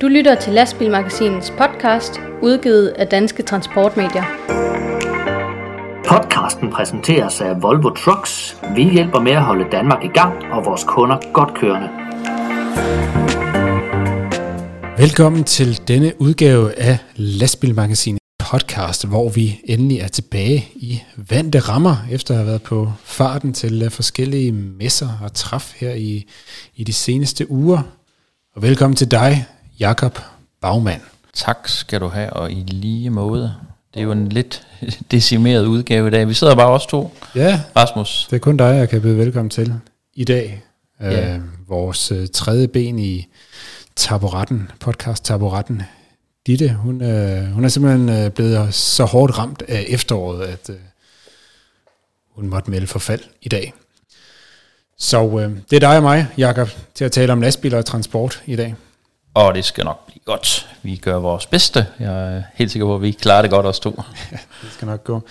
Du lytter til Lastbilmagasinets podcast, udgivet af Danske Transportmedier. Podcasten præsenteres af Volvo Trucks. Vi hjælper med at holde Danmark i gang og vores kunder godt kørende. Velkommen til denne udgave af Lastbilmagasinet podcast, hvor vi endelig er tilbage i vante rammer, efter at have været på farten til øh, forskellige messer og træf her i, i de seneste uger. Og velkommen til dig, Jakob Bagmand. Tak skal du have, og i lige måde. Det er jo en lidt decimeret udgave i dag. Vi sidder bare også to. Ja, Rasmus. det er kun dig, jeg kan byde velkommen til i dag. Ja. Øh, vores øh, tredje ben i taburetten, podcast Taburetten. Ditte, hun, øh, hun er simpelthen øh, blevet så hårdt ramt af efteråret, at øh, hun måtte melde forfald i dag. Så øh, det er dig og mig, Jakob, til at tale om lastbiler og transport i dag. Og det skal nok blive godt. Vi gør vores bedste. Jeg er helt sikker på, at vi klarer det godt os to. Det skal nok gå.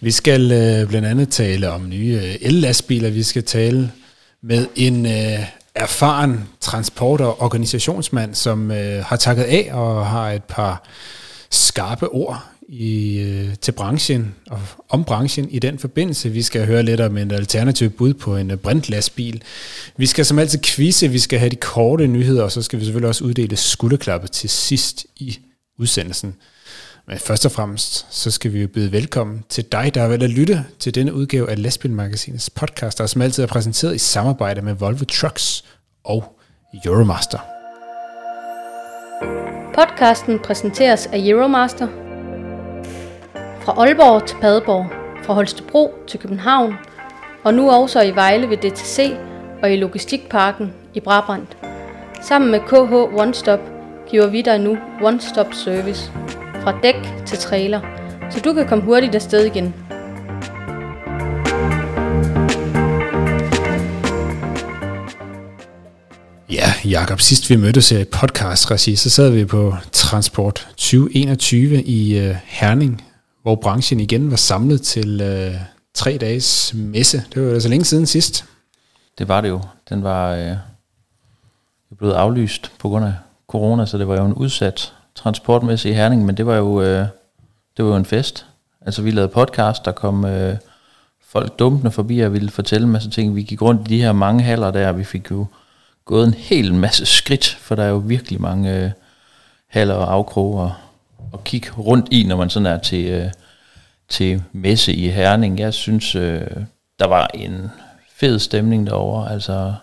Vi skal øh, blandt andet tale om nye øh, el-lastbiler. Vi skal tale med en øh, erfaren transport- og organisationsmand, som øh, har takket af og har et par skarpe ord i, øh, til branchen og om branchen i den forbindelse. Vi skal høre lidt om et alternativt bud på en øh, brintlastbil. Vi skal som altid quizze, vi skal have de korte nyheder, og så skal vi selvfølgelig også uddele skulderklappe til sidst i udsendelsen. Men først og fremmest, så skal vi jo byde velkommen til dig, der har valgt at lytte til denne udgave af Lastbilmagasinets podcast, der som altid er præsenteret i samarbejde med Volvo Trucks og Euromaster. Podcasten præsenteres af Euromaster. Fra Aalborg til Padborg, fra Holstebro til København, og nu også i Vejle ved DTC og i Logistikparken i Brabrand. Sammen med KH One Stop giver vi dig nu One Stop Service. Fra dæk til trailer, så du kan komme hurtigt afsted igen. Ja, Jakob, sidst vi mødtes i podcast regi, så sad vi på Transport 2021 i øh, Herning, hvor branchen igen var samlet til øh, tre dages messe. Det var altså længe siden sidst. Det var det jo. Den var øh, blevet aflyst på grund af corona, så det var jo en udsat transportmesse i Herning, men det var jo, øh, det var jo en fest. Altså vi lavede podcast, der kom øh, folk dumpende forbi og ville fortælle en masse ting. Vi gik rundt i de her mange haller der, og vi fik jo gået en hel masse skridt, for der er jo virkelig mange øh, haller og afkroge og, og kigge rundt i, når man sådan er til, øh, til messe i Herning. Jeg synes, øh, der var en fed stemning derovre. Altså,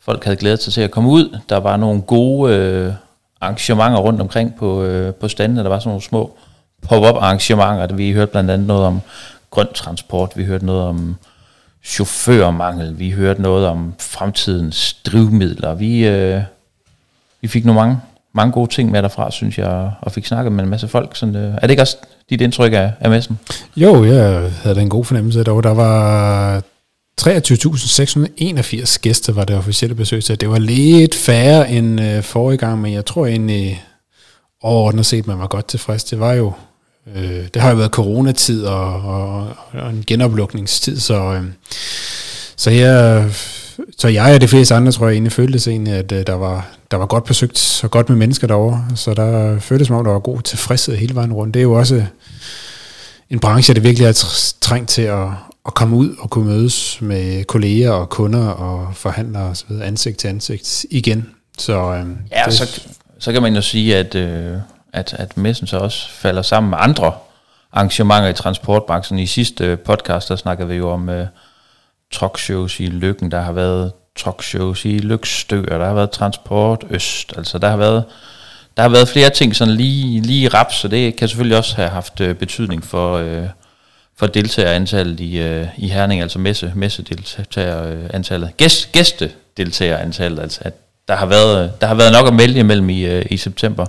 folk havde glædet sig til at komme ud. Der var nogle gode øh, arrangementer rundt omkring på, øh, på standene. Der var sådan nogle små pop-up arrangementer. Vi hørte blandt andet noget om grøn transport. Vi hørte noget om chaufførmangel. Vi hørte noget om fremtidens drivmidler. Vi, øh, vi fik nogle mange, mange gode ting med derfra, synes jeg, og fik snakket med en masse folk. Sådan, øh, er det ikke også dit indtryk af, af messen? Jo, jeg havde da en god fornemmelse dog. Der var 23.681 gæster var det officielle besøg, til. det var lidt færre end øh, forrige gang, men jeg tror egentlig overordnet set, man var godt tilfreds. Det var jo, øh, det har jo været coronatid og, og, og en genoplukningstid, så, øh, så jeg, så jeg og de fleste andre, tror jeg egentlig føltes egentlig, at øh, der var, der var godt besøgt og godt med mennesker derovre, så der føltes som om, der var god tilfredshed hele vejen rundt. Det er jo også en branche, der virkelig er trængt til at, at komme ud og kunne mødes med kolleger og kunder og forhandlere og så videre, ansigt til ansigt igen. Så, øhm, Ja, det, så, så kan man jo sige, at, øh, at, at messen så også falder sammen med andre arrangementer i transportbranchen. I sidste øh, podcast, der snakkede vi jo om øh, talkshows i Lykken. Der har været talkshows i Lykstø, og der har været Transport Øst. Altså der har været, der har været flere ting sådan lige, lige rap, så det kan selvfølgelig også have haft øh, betydning for, øh, for deltagerantallet i, øh, i Herning, altså messe, messedeltagerantallet. Gæst, gæstedeltagerantallet, altså at der har været, der har været nok at melde imellem i, øh, i september.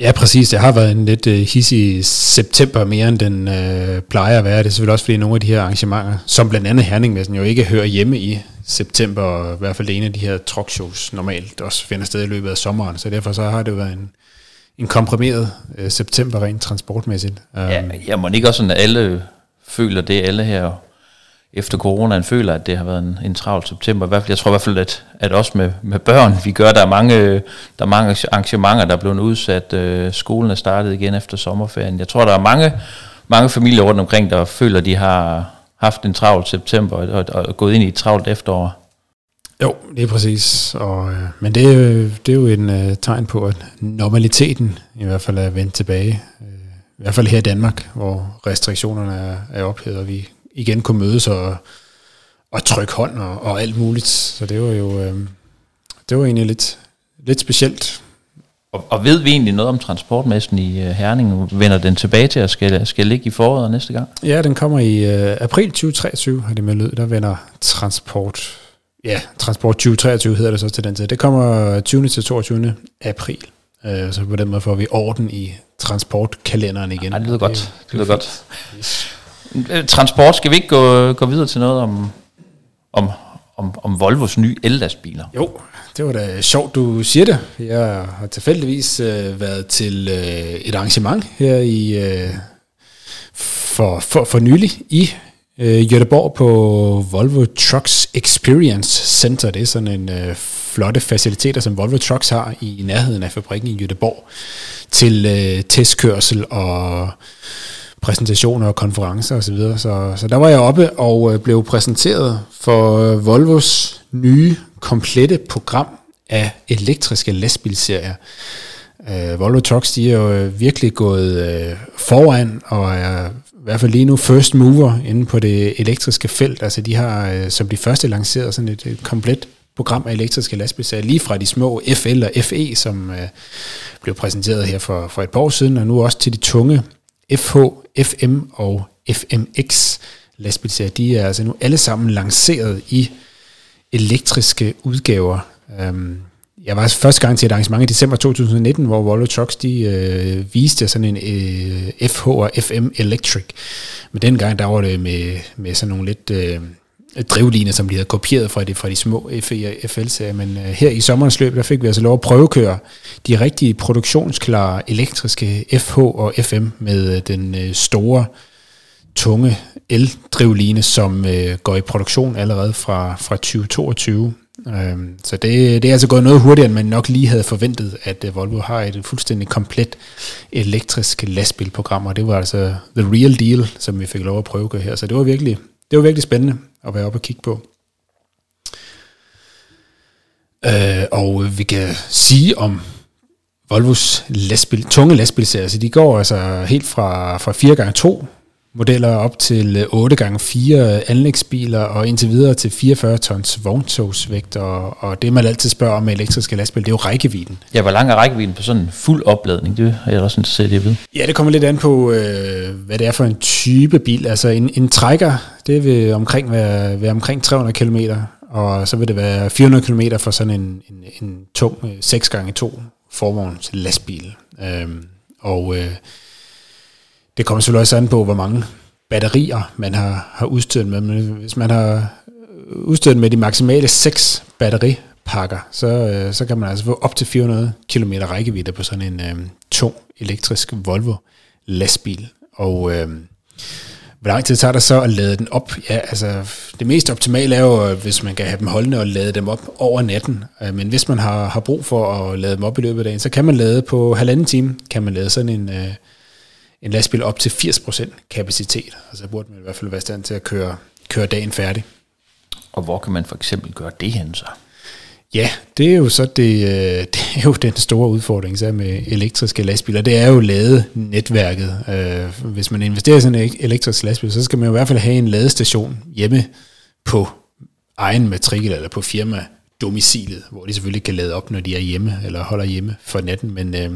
Ja, præcis. Det har været en lidt uh, hissig september mere, end den uh, plejer at være. Det er selvfølgelig også fordi nogle af de her arrangementer, som blandt andet Herningmessen, jo ikke hører hjemme i september, og i hvert fald ene af de her talkshows normalt også finder sted i løbet af sommeren. Så derfor så har det været en, en komprimeret uh, september rent transportmæssigt. Um, Ja, jeg må ikke også sådan, at alle føler det, alle her efter coronaen føler, at det har været en, en travl september. I hvert fald, jeg tror i hvert fald, at, at også med, med børn, vi gør, der er mange, der er mange arrangementer, der er blevet udsat. Øh, skolen er startet igen efter sommerferien. Jeg tror, der er mange, mange familier rundt omkring, der føler, at de har haft en travl september og, og, og gået ind i et travlt efterår. Jo, det er præcis. Og, øh, men det det er jo en uh, tegn på, at normaliteten i hvert fald er vendt tilbage. Uh, i hvert fald her i Danmark, hvor restriktionerne er, er ophævet, og vi igen kunne mødes og, og trykke hånd og, og alt muligt. Så det var jo øh, det var egentlig lidt, lidt specielt. Og, og ved vi egentlig noget om transportmessen i uh, Herning? Vender den tilbage til at skal, skal ligge i foråret næste gang? Ja, den kommer i uh, april 2023, har det med lød. Der vender transport Ja, Transport 2023 hedder det så til den tid. Det kommer 20. til 22. april. Uh, så på den måde får vi orden i transportkalenderen igen. Ja, det lyder godt. Det, det lyder godt. Yes. Øh, transport, skal vi ikke gå, gå videre til noget om, om, om, om Volvos nye ellastbiler? Jo, det var da sjovt, du siger det. Jeg har tilfældigvis uh, været til uh, et arrangement her i uh, for, for, for nylig i øh, Göteborg på Volvo Trucks Experience Center. Det er sådan en øh, flotte faciliteter, som Volvo Trucks har i nærheden af fabrikken i Göteborg til øh, testkørsel og præsentationer og konferencer osv. Så, så, så der var jeg oppe og øh, blev præsenteret for øh, Volvos nye komplette program af elektriske lastbilserier. Øh, Volvo Trucks de er jo øh, virkelig gået øh, foran og er i hvert fald lige nu first mover inde på det elektriske felt. Altså de har øh, som de første lanceret sådan et, et komplet program af elektriske lastbilserier, lige fra de små FL og FE, som øh, blev præsenteret her for, for et par år siden, og nu også til de tunge FH, FM og FMX lastbilserier. De er altså nu alle sammen lanceret i elektriske udgaver. Øhm, jeg var første gang til et arrangement i december 2019, hvor Volvo Trucks de, øh, viste sådan en øh, FH og FM Electric. Men dengang der var det med, med sådan nogle lidt øh, drivline, som de havde kopieret fra de, fra de små FL-serier. E- men øh, her i sommerens løb, der fik vi altså lov at prøvekøre de rigtige produktionsklare elektriske FH og FM med øh, den øh, store tunge eldrivline, som øh, går i produktion allerede fra, fra 2022. Øh, så det, det er altså gået noget hurtigere, end man nok lige havde forventet, at øh, Volvo har et fuldstændig komplet elektrisk lastbilprogram, og det var altså the real deal, som vi fik lov at prøvekøre her. Så det var virkelig, det var virkelig spændende at være oppe og kigge på. Øh, og vi kan sige om Volvos lastbil, tunge lastbilserier, så de går altså helt fra, fra 4x2 modeller op til 8x4 anlægsbiler og indtil videre til 44 tons vogntogsvægt. Og, og det man altid spørger om med elektriske lastbiler, det er jo rækkevidden. Ja, hvor lang er rækkevidden på sådan en fuld opladning? Det er jeg også interesseret i at vide. Ja, det kommer lidt an på, øh, hvad det er for en type bil. Altså en, en trækker, det vil omkring være, være omkring 300 km, og så vil det være 400 km for sådan en, en, en tung 6x2 forvogns lastbil. Øhm, og øh, det kommer selvfølgelig også an på, hvor mange batterier man har, har udstyret med. Men hvis man har øh, udstyret med de maksimale 6 batteripakker, så, øh, så kan man altså få op til 400 km rækkevidde på sådan en øh, tung elektrisk Volvo lastbil. Og øh, hvor lang tid tager det så at lade den op? Ja, altså det mest optimale er jo, øh, hvis man kan have dem holdende og lade dem op over natten. Øh, men hvis man har, har brug for at lade dem op i løbet af dagen, så kan man lade på halvanden time, kan man lade sådan en, øh, en lastbil op til 80% kapacitet. Altså burde man i hvert fald være i stand til at køre, køre dagen færdig. Og hvor kan man for eksempel gøre det hen så? Ja, det er jo så det, øh, det er jo den store udfordring så med elektriske lastbiler. Det er jo ladenetværket. Øh, hvis man investerer i sådan en elektrisk lastbil, så skal man i hvert fald have en ladestation hjemme på egen matrikel eller på firma domicilet, hvor de selvfølgelig kan lade op, når de er hjemme eller holder hjemme for natten. Men øh,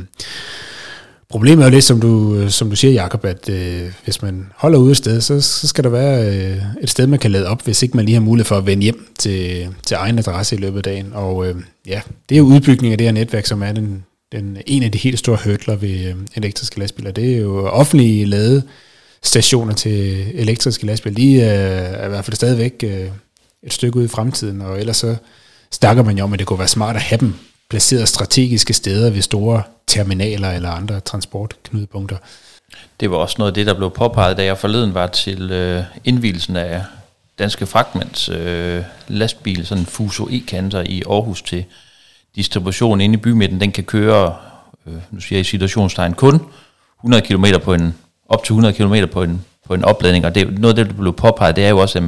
Problemet er jo lidt, som du, øh, som du siger, Jacob, at øh, hvis man holder ude et sted, så, så skal der være øh, et sted, man kan lade op, hvis ikke man lige har mulighed for at vende hjem til, til egen adresse i løbet af dagen. Og øh, ja, det er jo udbygning af det her netværk, som er den, den, en af de helt store hørtler ved øh, elektriske lastbiler. Det er jo offentlige ladestationer til elektriske lastbiler. De øh, er i hvert fald stadigvæk øh, et stykke ud i fremtiden, og ellers så snakker man jo om, at det kunne være smart at have dem placeret strategiske steder ved store terminaler eller andre transportknudepunkter. Det var også noget af det, der blev påpeget, da jeg forleden var til øh, indvielsen af Danske Fragments øh, lastbil, sådan en Fuso E-kanter i Aarhus til distribution inde i bymidten, den kan køre, øh, nu siger jeg i situationstegn, kun 100 km på en, op til 100 km på en, på en opladning, og det, noget af det, der blev påpeget, det er jo også, at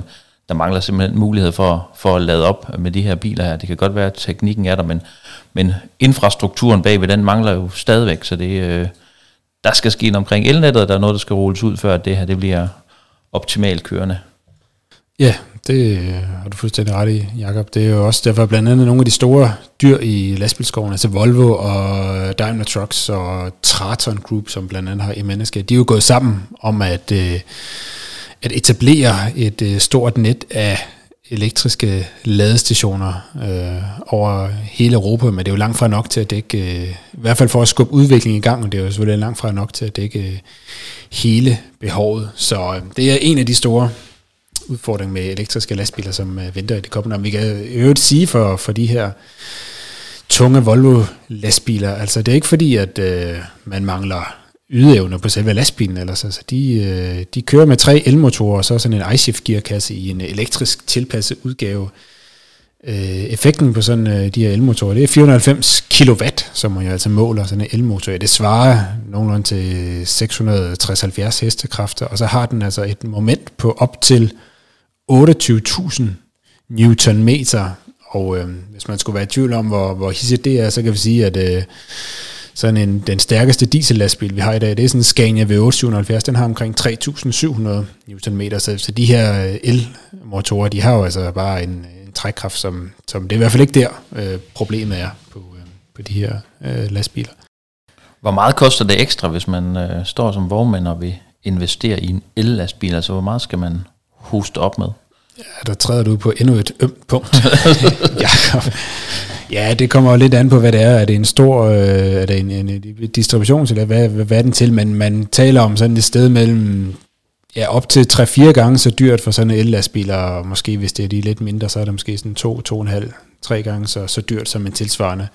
der mangler simpelthen mulighed for, for at lade op med de her biler her. Det kan godt være, at teknikken er der, men, men infrastrukturen bagved, den mangler jo stadigvæk, så det, øh, der skal ske noget omkring elnettet, der er noget, der skal rulles ud, før det her det bliver optimalt kørende. Ja, det øh, har du fuldstændig ret i, Jakob. Det er jo også derfor blandt andet nogle af de store dyr i lastbilskoven, altså Volvo og Daimler Trucks og Traton Group, som blandt andet har i menneske, de er jo gået sammen om at, øh, at etablere et øh, stort net af elektriske ladestationer øh, over hele Europa, men det er jo langt fra nok til at dække, øh, i hvert fald for at skubbe udviklingen i gang, og det er jo selvfølgelig langt fra nok til at dække øh, hele behovet. Så øh, det er en af de store udfordringer med elektriske lastbiler, som øh, venter i det kommende. Vi kan øvrigt sige for, for de her tunge Volvo-lastbiler, altså det er ikke fordi, at øh, man mangler ydeevne på selve lastbilen. Ellers. Altså, de, øh, de kører med tre elmotorer, og så sådan en iShift gearkasse i en elektrisk tilpasset udgave. Øh, effekten på sådan øh, de her elmotorer, det er 490 kW, som man jo altså måler sådan en elmotor. Det svarer nogenlunde til 660-70 hestekræfter, og så har den altså et moment på op til 28.000 newtonmeter. Og øh, hvis man skulle være i tvivl om, hvor, hvor hisset det er, så kan vi sige, at øh, sådan en, den stærkeste diesellastbil, vi har i dag, det er sådan en Scania V8 770, den har omkring 3.700 Nm, så, så de her øh, elmotorer, de har jo altså bare en, en trækkraft, som, som det er i hvert fald ikke der, øh, problemet er på, øh, på de her øh, lastbiler. Hvor meget koster det ekstra, hvis man øh, står som vognmand og vil investere i en el-lastbil? Altså, hvor meget skal man hoste op med? Ja, der træder du på endnu et ømt punkt, Jakob. Ja, det kommer jo lidt an på, hvad det er. Er det en stor øh, er det en, en, en distribution, eller hvad, hvad, hvad er den til? Men man taler om sådan et sted mellem ja, op til 3-4 gange så dyrt for sådan en ellastbil, og måske hvis det er de lidt mindre, så er det måske sådan 2-2,5 tre gange så, så dyrt som en tilsvarende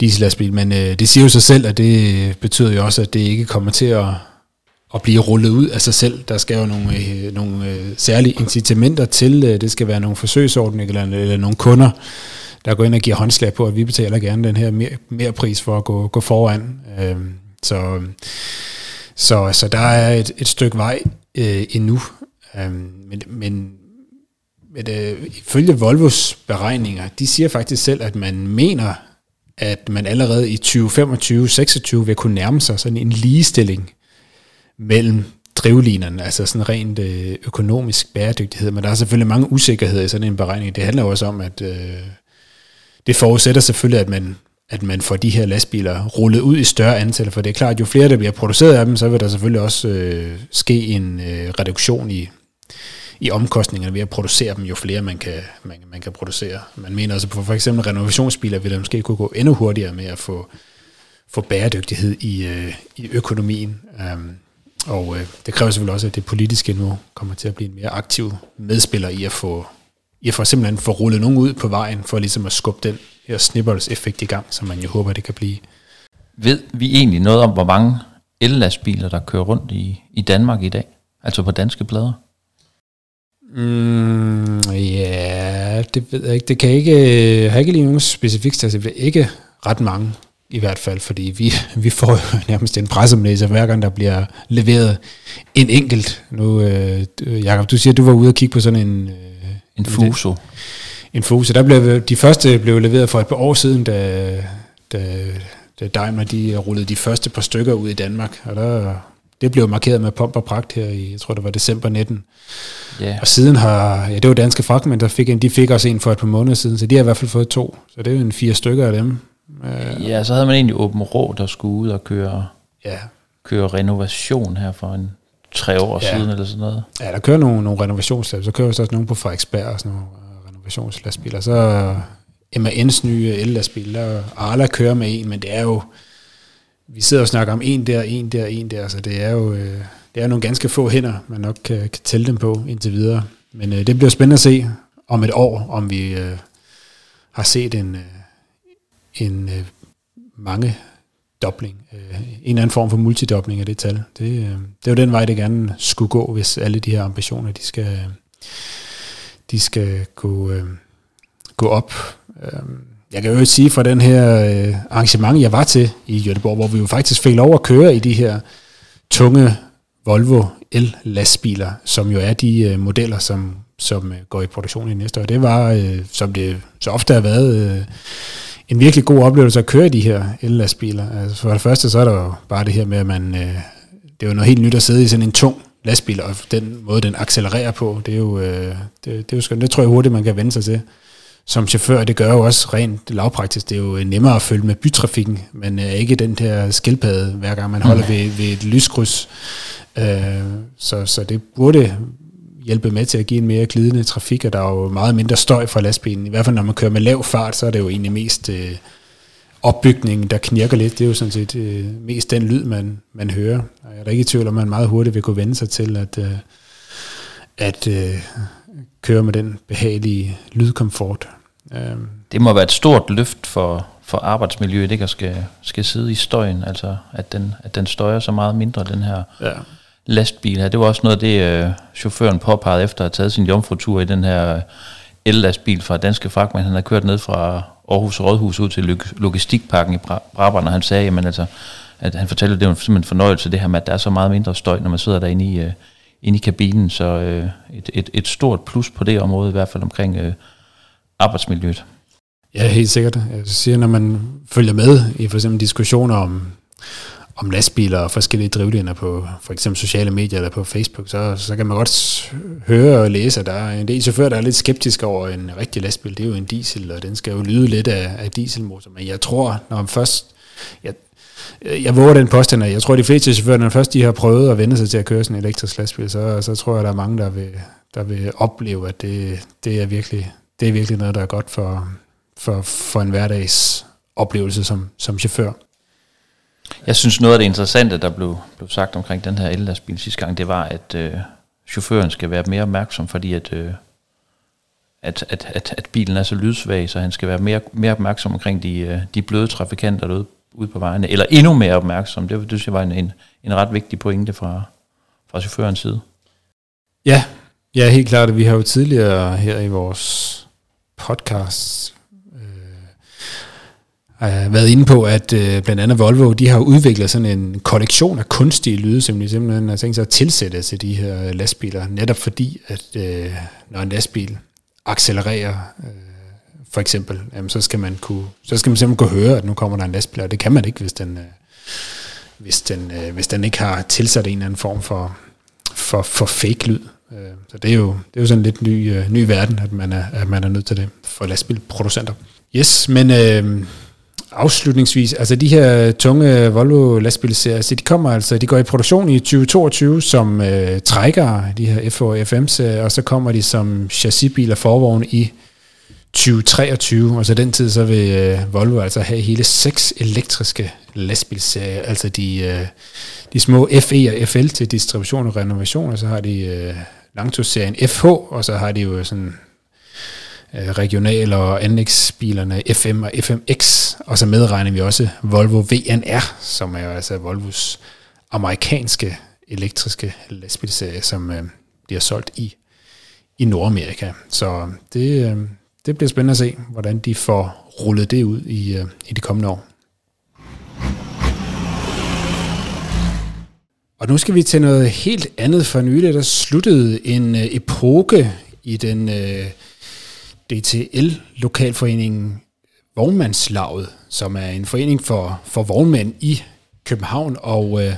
diesellastbil. Men øh, det siger jo sig selv, at det betyder jo også, at det ikke kommer til at, at blive rullet ud af sig selv. Der skal jo nogle, øh, nogle øh, særlige incitamenter til. Øh, det skal være nogle forsøgsordninger eller, eller nogle kunder, der går ind og giver håndslag på, at vi betaler gerne den her mere, mere pris for at gå, gå foran. Øh, så, så, så der er et, et stykke vej øh, endnu. Øh, men, men, men øh, ifølge Volvos beregninger, de siger faktisk selv, at man mener, at man allerede i 2025-26 vil kunne nærme sig sådan en ligestilling mellem drivlinerne, altså sådan rent øh, økonomisk bæredygtighed, men der er selvfølgelig mange usikkerheder i sådan en beregning. Det handler også om, at øh, det forudsætter selvfølgelig, at man, at man får de her lastbiler rullet ud i større antal, for det er klart, at jo flere der bliver produceret af dem, så vil der selvfølgelig også øh, ske en øh, reduktion i, i omkostningerne ved at producere dem, jo flere man kan, man, man kan producere. Man mener altså på for eksempel renovationsbiler, vil der måske kunne gå endnu hurtigere med at få, få bæredygtighed i, øh, i økonomien. Um, og øh, det kræver selvfølgelig også, at det politiske nu kommer til at blive en mere aktiv medspiller i at få, i at få simpelthen få rullet nogen ud på vejen, for ligesom at skubbe den her snibbolds-effekt i gang, som man jo håber, det kan blive. Ved vi egentlig noget om, hvor mange ellastbiler, der kører rundt i, i Danmark i dag? Altså på danske plader? Mm, ja, det ved jeg ikke. Det kan ikke, jeg har ikke lige nogen specifik statistik. Det er ikke ret mange i hvert fald, fordi vi, vi får jo nærmest en pressemeddelelse hver gang, der bliver leveret en enkelt. Nu, øh, Jacob, du siger, at du var ude og kigge på sådan en... Øh, en Fuso. En Fuso. Der blev, de første blev leveret for et par år siden, da, da, da Daimler de rullede de første par stykker ud i Danmark, og der, det blev markeret med pomp og pragt her i, jeg tror det var december 19. Yeah. Og siden har, ja det var danske fragtmænd, der fik en, de fik også en for et par måneder siden, så de har i hvert fald fået to. Så det er jo en fire stykker af dem. Ja, så havde man egentlig Åben Rå, der skulle ud og køre, ja. køre renovation her for en tre år ja. siden eller sådan noget. Ja, der kører nogle, nogle renovationslastbiler. Så kører der også nogle på Frederiksberg og sådan nogle uh, renovationslastbiler. Så MAN's nye el-lastbil, der Arla kører med en, men det er jo, vi sidder og snakker om en der, en der, en der, så det er jo øh, det er nogle ganske få hænder, man nok kan, kan tælle dem på indtil videre. Men øh, det bliver spændende at se om et år, om vi øh, har set en, øh, en øh, mange dobling, øh, en eller anden form for multidobling af det tal. Det, øh, det er jo den vej, det gerne skulle gå, hvis alle de her ambitioner, de skal, de skal gå, øh, gå op. Øh, jeg kan jo sige fra den her øh, arrangement, jeg var til i Göteborg, hvor vi jo faktisk fik lov at køre i de her tunge Volvo el-lastbiler, som jo er de øh, modeller, som, som øh, går i produktion i næste år. Det var, øh, som det så ofte har været, øh, en virkelig god oplevelse at køre i de her el-lastbiler. Altså for det første, så er der jo bare det her med, at man, øh, det er jo noget helt nyt at sidde i sådan en tung lastbil, og den måde, den accelererer på, det er jo, øh, det, det, er jo skønt. Det tror jeg hurtigt, man kan vende sig til. Som chauffør, det gør jo også rent lavpraktisk. Det er jo nemmere at følge med bytrafikken, men øh, ikke den der skildpadde, hver gang man holder ved, ved et lyskryds. Øh, så, så det burde hjælpe med til at give en mere glidende trafik, og der er jo meget mindre støj fra lastbilen. I hvert fald når man kører med lav fart, så er det jo egentlig mest øh, opbygningen, der knirker lidt. Det er jo sådan set øh, mest den lyd, man, man hører. Og jeg er da ikke i tvivl om, at man meget hurtigt vil kunne vende sig til at, øh, at øh, køre med den behagelige lydkomfort. Øh. Det må være et stort løft for, for arbejdsmiljøet, ikke at skal, skal sidde i støjen, altså at den, at den støjer så meget mindre, den her ja lastbiler. Det var også noget af det, øh, chaufføren påpegede efter at have taget sin jomfrutur i den her øh, el-lastbil fra Danske Fragtmænd. Han havde kørt ned fra Aarhus Rådhus ud til Logistikparken i Brabrand, og han sagde, jamen altså, at han fortalte, at det var simpelthen en fornøjelse, det her med, at der er så meget mindre støj, når man sidder derinde i, øh, inde i kabinen. Så øh, et, et, et stort plus på det område, i hvert fald omkring arbejdsmiljøet. Ja, helt sikkert. Jeg siger, når man følger med i for eksempel diskussioner om, om lastbiler og forskellige drivlinjer på for eksempel sociale medier eller på Facebook, så, så kan man godt høre og læse, at der er en del chauffører, der er lidt skeptiske over en rigtig lastbil. Det er jo en diesel, og den skal jo lyde lidt af, af dieselmotor. Men jeg tror, når man først... Jeg, jeg våger den påstand, at jeg tror, at de fleste chauffører, når først de har prøvet at vende sig til at køre sådan en elektrisk lastbil, så, så tror jeg, at der er mange, der vil, der vil opleve, at det, det, er virkelig, det er virkelig noget, der er godt for, for, for en hverdags oplevelse som, som chauffør. Jeg synes noget af det interessante, der blev, blev sagt omkring den her ellastbil sidste gang, det var, at øh, chaufføren skal være mere opmærksom, fordi at, øh, at, at, at, at bilen er så lydsvag, så han skal være mere, mere opmærksom omkring de, øh, de bløde trafikanter derude ude på vejene, eller endnu mere opmærksom. Det, det synes jeg var en, en, en ret vigtig pointe fra, fra chaufførens side. Ja, ja, helt klart. Vi har jo tidligere her i vores podcast øh, været inde på, at øh, blandt andet Volvo, de har udviklet sådan en kollektion af kunstige lyde, som de simpelthen har tænkt sig at tilsætte til de her øh, lastbiler, netop fordi, at øh, når en lastbil accelererer, øh, for eksempel, jamen, så skal man kunne, så skal man simpelthen kunne høre, at nu kommer der en lastbil, og det kan man ikke, hvis den, øh, hvis den, øh, hvis den ikke har tilsat en eller anden form for, for, for fake lyd. Øh, så det er jo, det er jo sådan en lidt ny, øh, ny verden, at man, er, at man er nødt til det for lastbilproducenter. Yes, men øh, afslutningsvis, altså de her tunge Volvo lastbilserier, så de kommer altså, de går i produktion i 2022 som øh, trækker, de her F og FM og så kommer de som chassisbiler forvogn i 2023, og så den tid så vil øh, Volvo altså have hele seks elektriske lastbilserier, altså de, øh, de små FE og FL til distribution og renovation, og så har de øh, langtursserien FH, og så har de jo sådan Øh, regional- og anlægsbilerne FM og FMX, og så medregner vi også Volvo VNR, som er jo altså Volvos amerikanske elektriske lastbilserie, som øh, bliver solgt i, i Nordamerika. Så øh, det, øh, det bliver spændende at se, hvordan de får rullet det ud i, øh, i de kommende år. Og nu skal vi til noget helt andet for nylig. Der sluttede en øh, epoke i den øh, DTL, Lokalforeningen Vognmandslaget, som er en forening for, for vognmænd i København og, øh,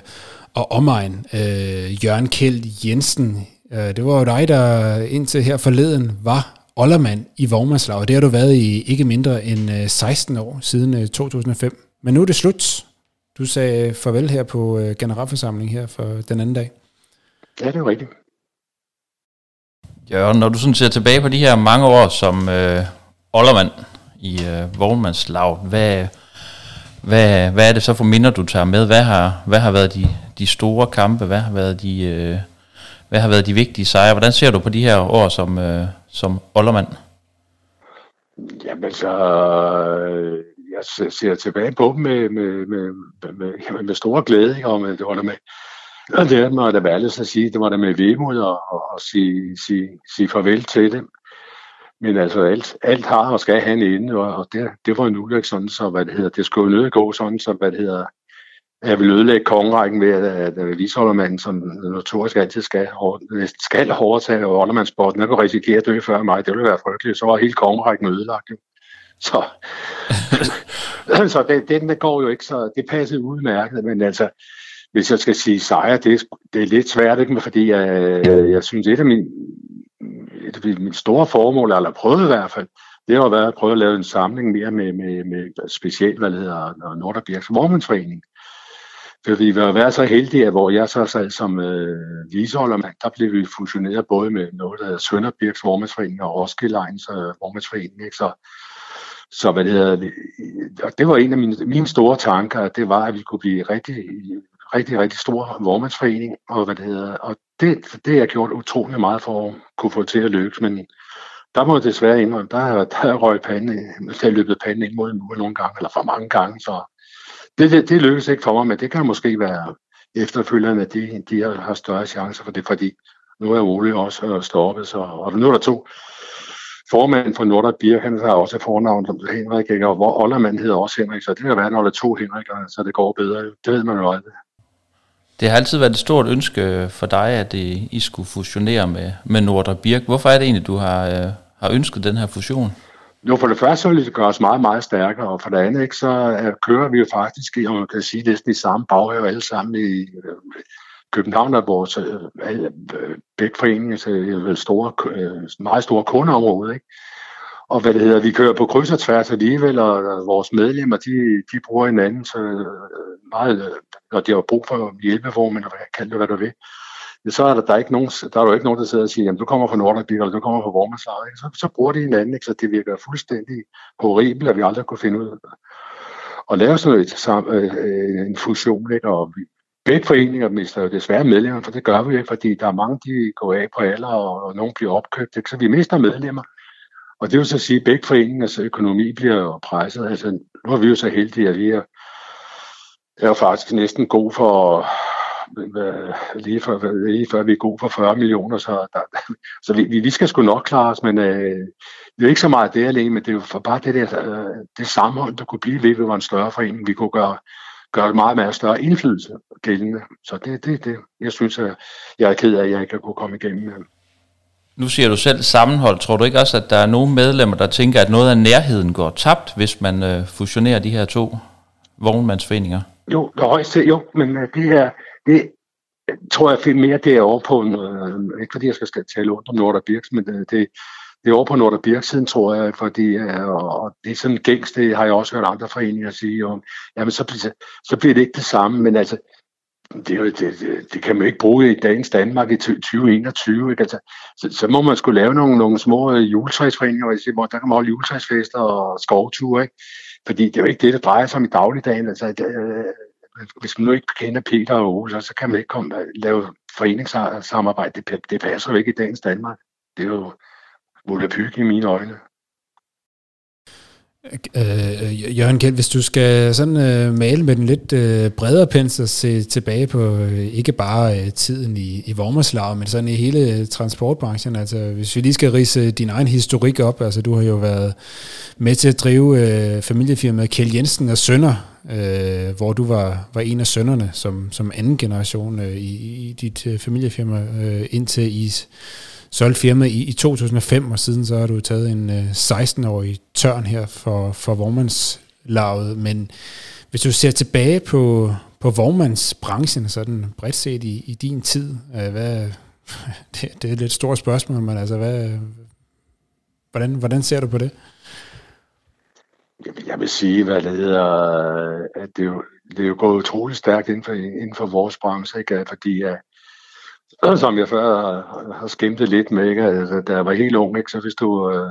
og omegn. Øh, Jørgen Kjeld Jensen, øh, det var jo dig, der indtil her forleden var oldermand i Vognmandslaget. Det har du været i ikke mindre end øh, 16 år, siden øh, 2005. Men nu er det slut. Du sagde farvel her på øh, her for den anden dag. Ja, det er rigtigt. Jørgen, når du sådan ser tilbage på de her mange år som øh, oldermand i øh, vognmandslaget, hvad, hvad, hvad er det så for minder, du tager med? Hvad har, hvad har været de, de store kampe? Hvad har været de, øh, hvad har været de vigtige sejre? Hvordan ser du på de her år som, øh, som oldermand? Jamen så, øh, jeg ser tilbage på dem med, med, med, med, med store glæde, ikke? og med, med, Ja, det må jeg da være at sige. Det var der med vemod og, og, og sige, sige, sige farvel til det. Men altså, alt, alt har og skal have en ende, og, og det, det var en ulykke sådan, så hvad det hedder, det skulle jo nødt gå sådan, så hvad det hedder, jeg vil ødelægge kongerækken ved, at, at Visholdermanden, som notorisk altid skal, skal overtage Ollermandssporten, der kunne risikere at dø før mig. Det ville være frygteligt. Så var hele kongerækken ødelagt. Så, så det, den der går jo ikke, så det passede udmærket. Men altså, hvis jeg skal sige sejr, det, det er lidt svært, ikke? fordi jeg, jeg, synes, et af mine, et af mine store formål, eller prøvet i hvert fald, det har været at prøve at lave en samling mere med, med, med specielt, hvad det hedder, Norderbjergs Vormundsforening. For vi var været så heldige, at hvor jeg så sad som øh, viseholdermand, der blev vi fusioneret både med noget, der hedder Sønderbirks Vormandsforening og Roskilde Lines øh, Vormandsforening. Ikke? Så, så hvad det hedder, og det var en af mine, mine store tanker, det var, at vi kunne blive rigtig, rigtig, rigtig stor vormandsforening, og hvad det hedder, og det, det har jeg gjort utrolig meget for at kunne få til at lykkes, men der må jeg desværre indrømme, der, der røg panden, der løbet panden ind mod en mur nogle gange, eller for mange gange, så det, det, det lykkedes ikke for mig, men det kan måske være efterfølgende, at de, de har større chancer for det, fordi nu er Ole også øh, stoppet, så, og nu er der to formanden for Nordre Bier, han har også fornavn som Henrik, ikke? og hvor Ollermand hedder også Henrik, så det kan være, når der er to Henrik, så det går bedre. Det ved man jo aldrig. Det har altid været et stort ønske for dig, at I skulle fusionere med, med Nordre Birk. Hvorfor er det egentlig, du har, øh, har ønsket den her fusion? Jo, for det første så vil det gøre os meget, meget stærkere, og for det andet ikke, så øh, kører vi jo faktisk i, om man kan sige, næsten i samme baghave alle sammen i øh, København er vores øh, øh begge foreninger så altså, er øh, store, øh, meget store kundeområde, ikke? Og hvad det hedder, vi kører på kryds og tværs alligevel, og øh, vores medlemmer, de, de bruger hinanden så øh, meget, øh, når de har brug for hjælpeformen, hvad kald det, hvad du vil så er der, der, er ikke nogen, der er jo ikke nogen, der sidder og siger, jamen du kommer fra Nordlandsbil, eller du kommer fra Vormandslaget. Så, så bruger de hinanden, ikke? så det virker fuldstændig horribelt, at vi aldrig kunne finde ud af at lave sådan et, øh, en fusion. Ikke? Og vi, begge foreninger mister jo desværre medlemmer, for det gør vi ikke, fordi der er mange, de går af på alder, og, og nogen bliver opkøbt, ikke? så vi mister medlemmer. Og det vil så sige, at begge foreningers økonomi bliver presset. Altså, nu er vi jo så heldige, at vi er, er faktisk næsten god for lige, for, lige før vi er gode for 40 millioner, så, der, så vi, vi skal sgu nok klare os, men øh, det er ikke så meget det alene, men det er jo for bare det der øh, det sammenhold, der kunne blive ved, vi var en større forening, vi kunne gøre, gøre meget mere større indflydelse gældende. Så det er det, det, jeg synes, at jeg er ked af, at jeg ikke kunne komme igennem med. Nu siger du selv sammenhold. Tror du ikke også, at der er nogle medlemmer, der tænker, at noget af nærheden går tabt, hvis man øh, fusionerer de her to vognmandsforeninger? Jo, det er højst til, jo, men øh, øh, det er, det tror jeg mere, det er over på, øh, ikke fordi jeg skal tale ondt om og Birks, men det, det, det er over på Nordre Birks siden, tror jeg, fordi øh, og det er sådan gængs, det har jeg også hørt andre foreninger sige, om, jamen så, bliver, så bliver det ikke det samme, men altså, det, det, det, kan man ikke bruge i dagens Danmark i 2021. Ikke? Altså, så, så må man skulle lave nogle, nogle små øh, juletræsforeninger, hvor der kan man holde juletræsfester og skovture, ikke? fordi det er jo ikke det, der drejer sig om i dagligdagen. Altså, det, hvis man nu ikke kender Peter og Ole, så kan man ikke komme, lave foreningssamarbejde. Det, det passer jo ikke i dagens Danmark. Det er jo volapyk i mine øjne. Øh, øh, Jørgen Kjeld, hvis du skal sådan øh, male med den lidt øh, bredere pensel og se tilbage på øh, ikke bare øh, tiden i, i Vormerslag, men sådan i hele transportbranchen, altså hvis vi lige skal rise din egen historik op, altså du har jo været med til at drive øh, familiefirmaet Kjeld Jensen og Sønder, øh, hvor du var, var en af sønnerne som, som anden generation øh, i, i dit øh, familiefirma, øh, indtil I solgte firmaet i, i 2005, og siden så har du taget en øh, 16-årig tørn her for, for vormandslaget. Men hvis du ser tilbage på, på vormandsbranchen, sådan bredt set i, i din tid, øh, hvad, det, det er et lidt stort spørgsmål, men altså, hvad, hvordan, hvordan ser du på det? Jeg vil sige, hvad det hedder, at det er jo, det er jo gået utrolig stærkt inden for, inden for vores branche, ikke? fordi at, som jeg før har, har skimtet lidt med, ikke? Altså, da jeg var helt ung, ikke? så hvis du øh,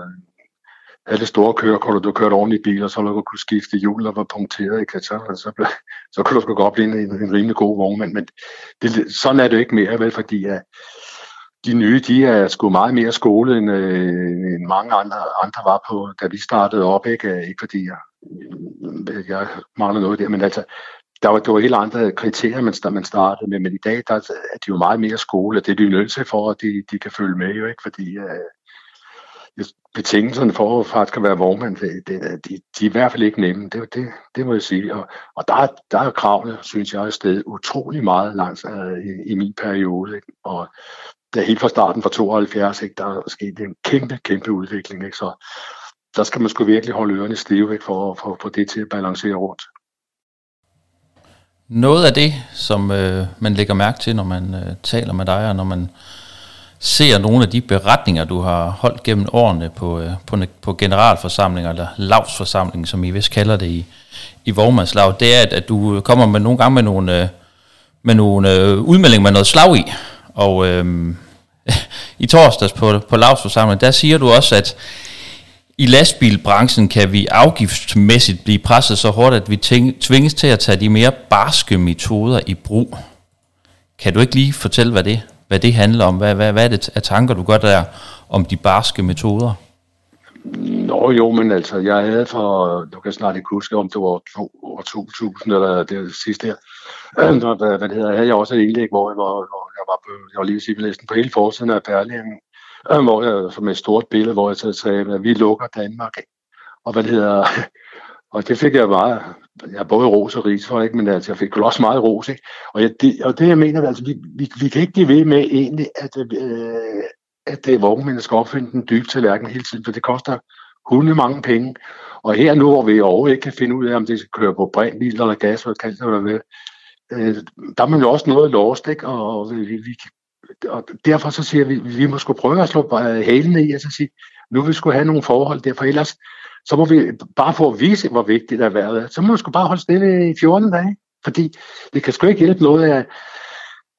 havde det store kørekort, og du kørte ordentligt bil, og så du kunne skifte hjul, og var punkteret, ikke? Så, så, så, så kunne du sgu godt blive en, en rimelig god vognmand. Men det, sådan er det ikke mere, vel? fordi at, de nye, de er sgu meget mere skolet, end, øh, end mange andre, andre var på, da vi startede op. Ikke, ikke fordi jeg, jeg mangler noget der, men altså, der var, det var helt andre kriterier, man, man startede med, men i dag der er de jo meget mere skole, og det er de nødt til for, at de, de kan følge med, jo ikke, fordi øh, betingelserne for at faktisk at være vognmand, det, det, de, de er i hvert fald ikke nemme. Det, det, det må jeg sige. Og, og der, der er kravene, synes jeg, er stedet utrolig meget langt øh, i, i min periode. Ikke? Og det er helt fra starten fra 72, ikke? der er sket en kæmpe, kæmpe udvikling. Ikke? Så der skal man sgu virkelig holde ørerne stive ikke? for at få det til at balancere rundt. Noget af det, som øh, man lægger mærke til, når man øh, taler med dig, og når man ser nogle af de beretninger, du har holdt gennem årene på, øh, på, på generalforsamlinger, eller lavsforsamlingen, som I vist kalder det i, i Vormandslav, det er, at, at du kommer med nogle gange med nogle, øh, med nogle øh, udmeldinger med noget slag i. Og øh, i torsdags på, på lavsforsamlingen, der siger du også, at i lastbilbranchen kan vi afgiftsmæssigt blive presset så hårdt, at vi tvinges til at tage de mere barske metoder i brug. Kan du ikke lige fortælle, hvad det, hvad det handler om? Hvad, hvad, hvad er det af tanker, du gør der om de barske metoder? Nå jo, men altså, jeg havde for, du kan snart ikke huske, om det var to, år 2000 eller det sidste her, Når, hvad, hvad det hedder, havde jeg også et indlæg, hvor jeg var, hvor jeg var, på, jeg var lige sige, næsten på hele forsiden af Berlingen, hvor jeg, som et stort billede, hvor jeg så sagde, at vi lukker Danmark. Og hvad det hedder, og det fik jeg meget, jeg har både ros og ris for, ikke? men altså, jeg fik også meget ros. Ikke? Og, jeg, det, og det jeg mener, altså, vi, vi, vi kan ikke blive ved med egentlig, at, øh, at det vognmændene skal opfinde den dybe tallerken hele tiden, for det koster hunde mange penge. Og her nu, hvor vi overhovedet ikke kan finde ud af, om det skal køre på brint, eller gas, eller kaldt eller hvad, øh, der er man jo også noget lost, ikke? Og, vi, vi, og derfor så siger vi, vi må skulle prøve at slå øh, halen i, og så sige, nu vil vi skulle have nogle forhold der, for ellers så må vi bare få at vise, hvor vigtigt det er været, så må vi skulle bare holde stille i 14 dage, fordi det kan sgu ikke hjælpe noget af,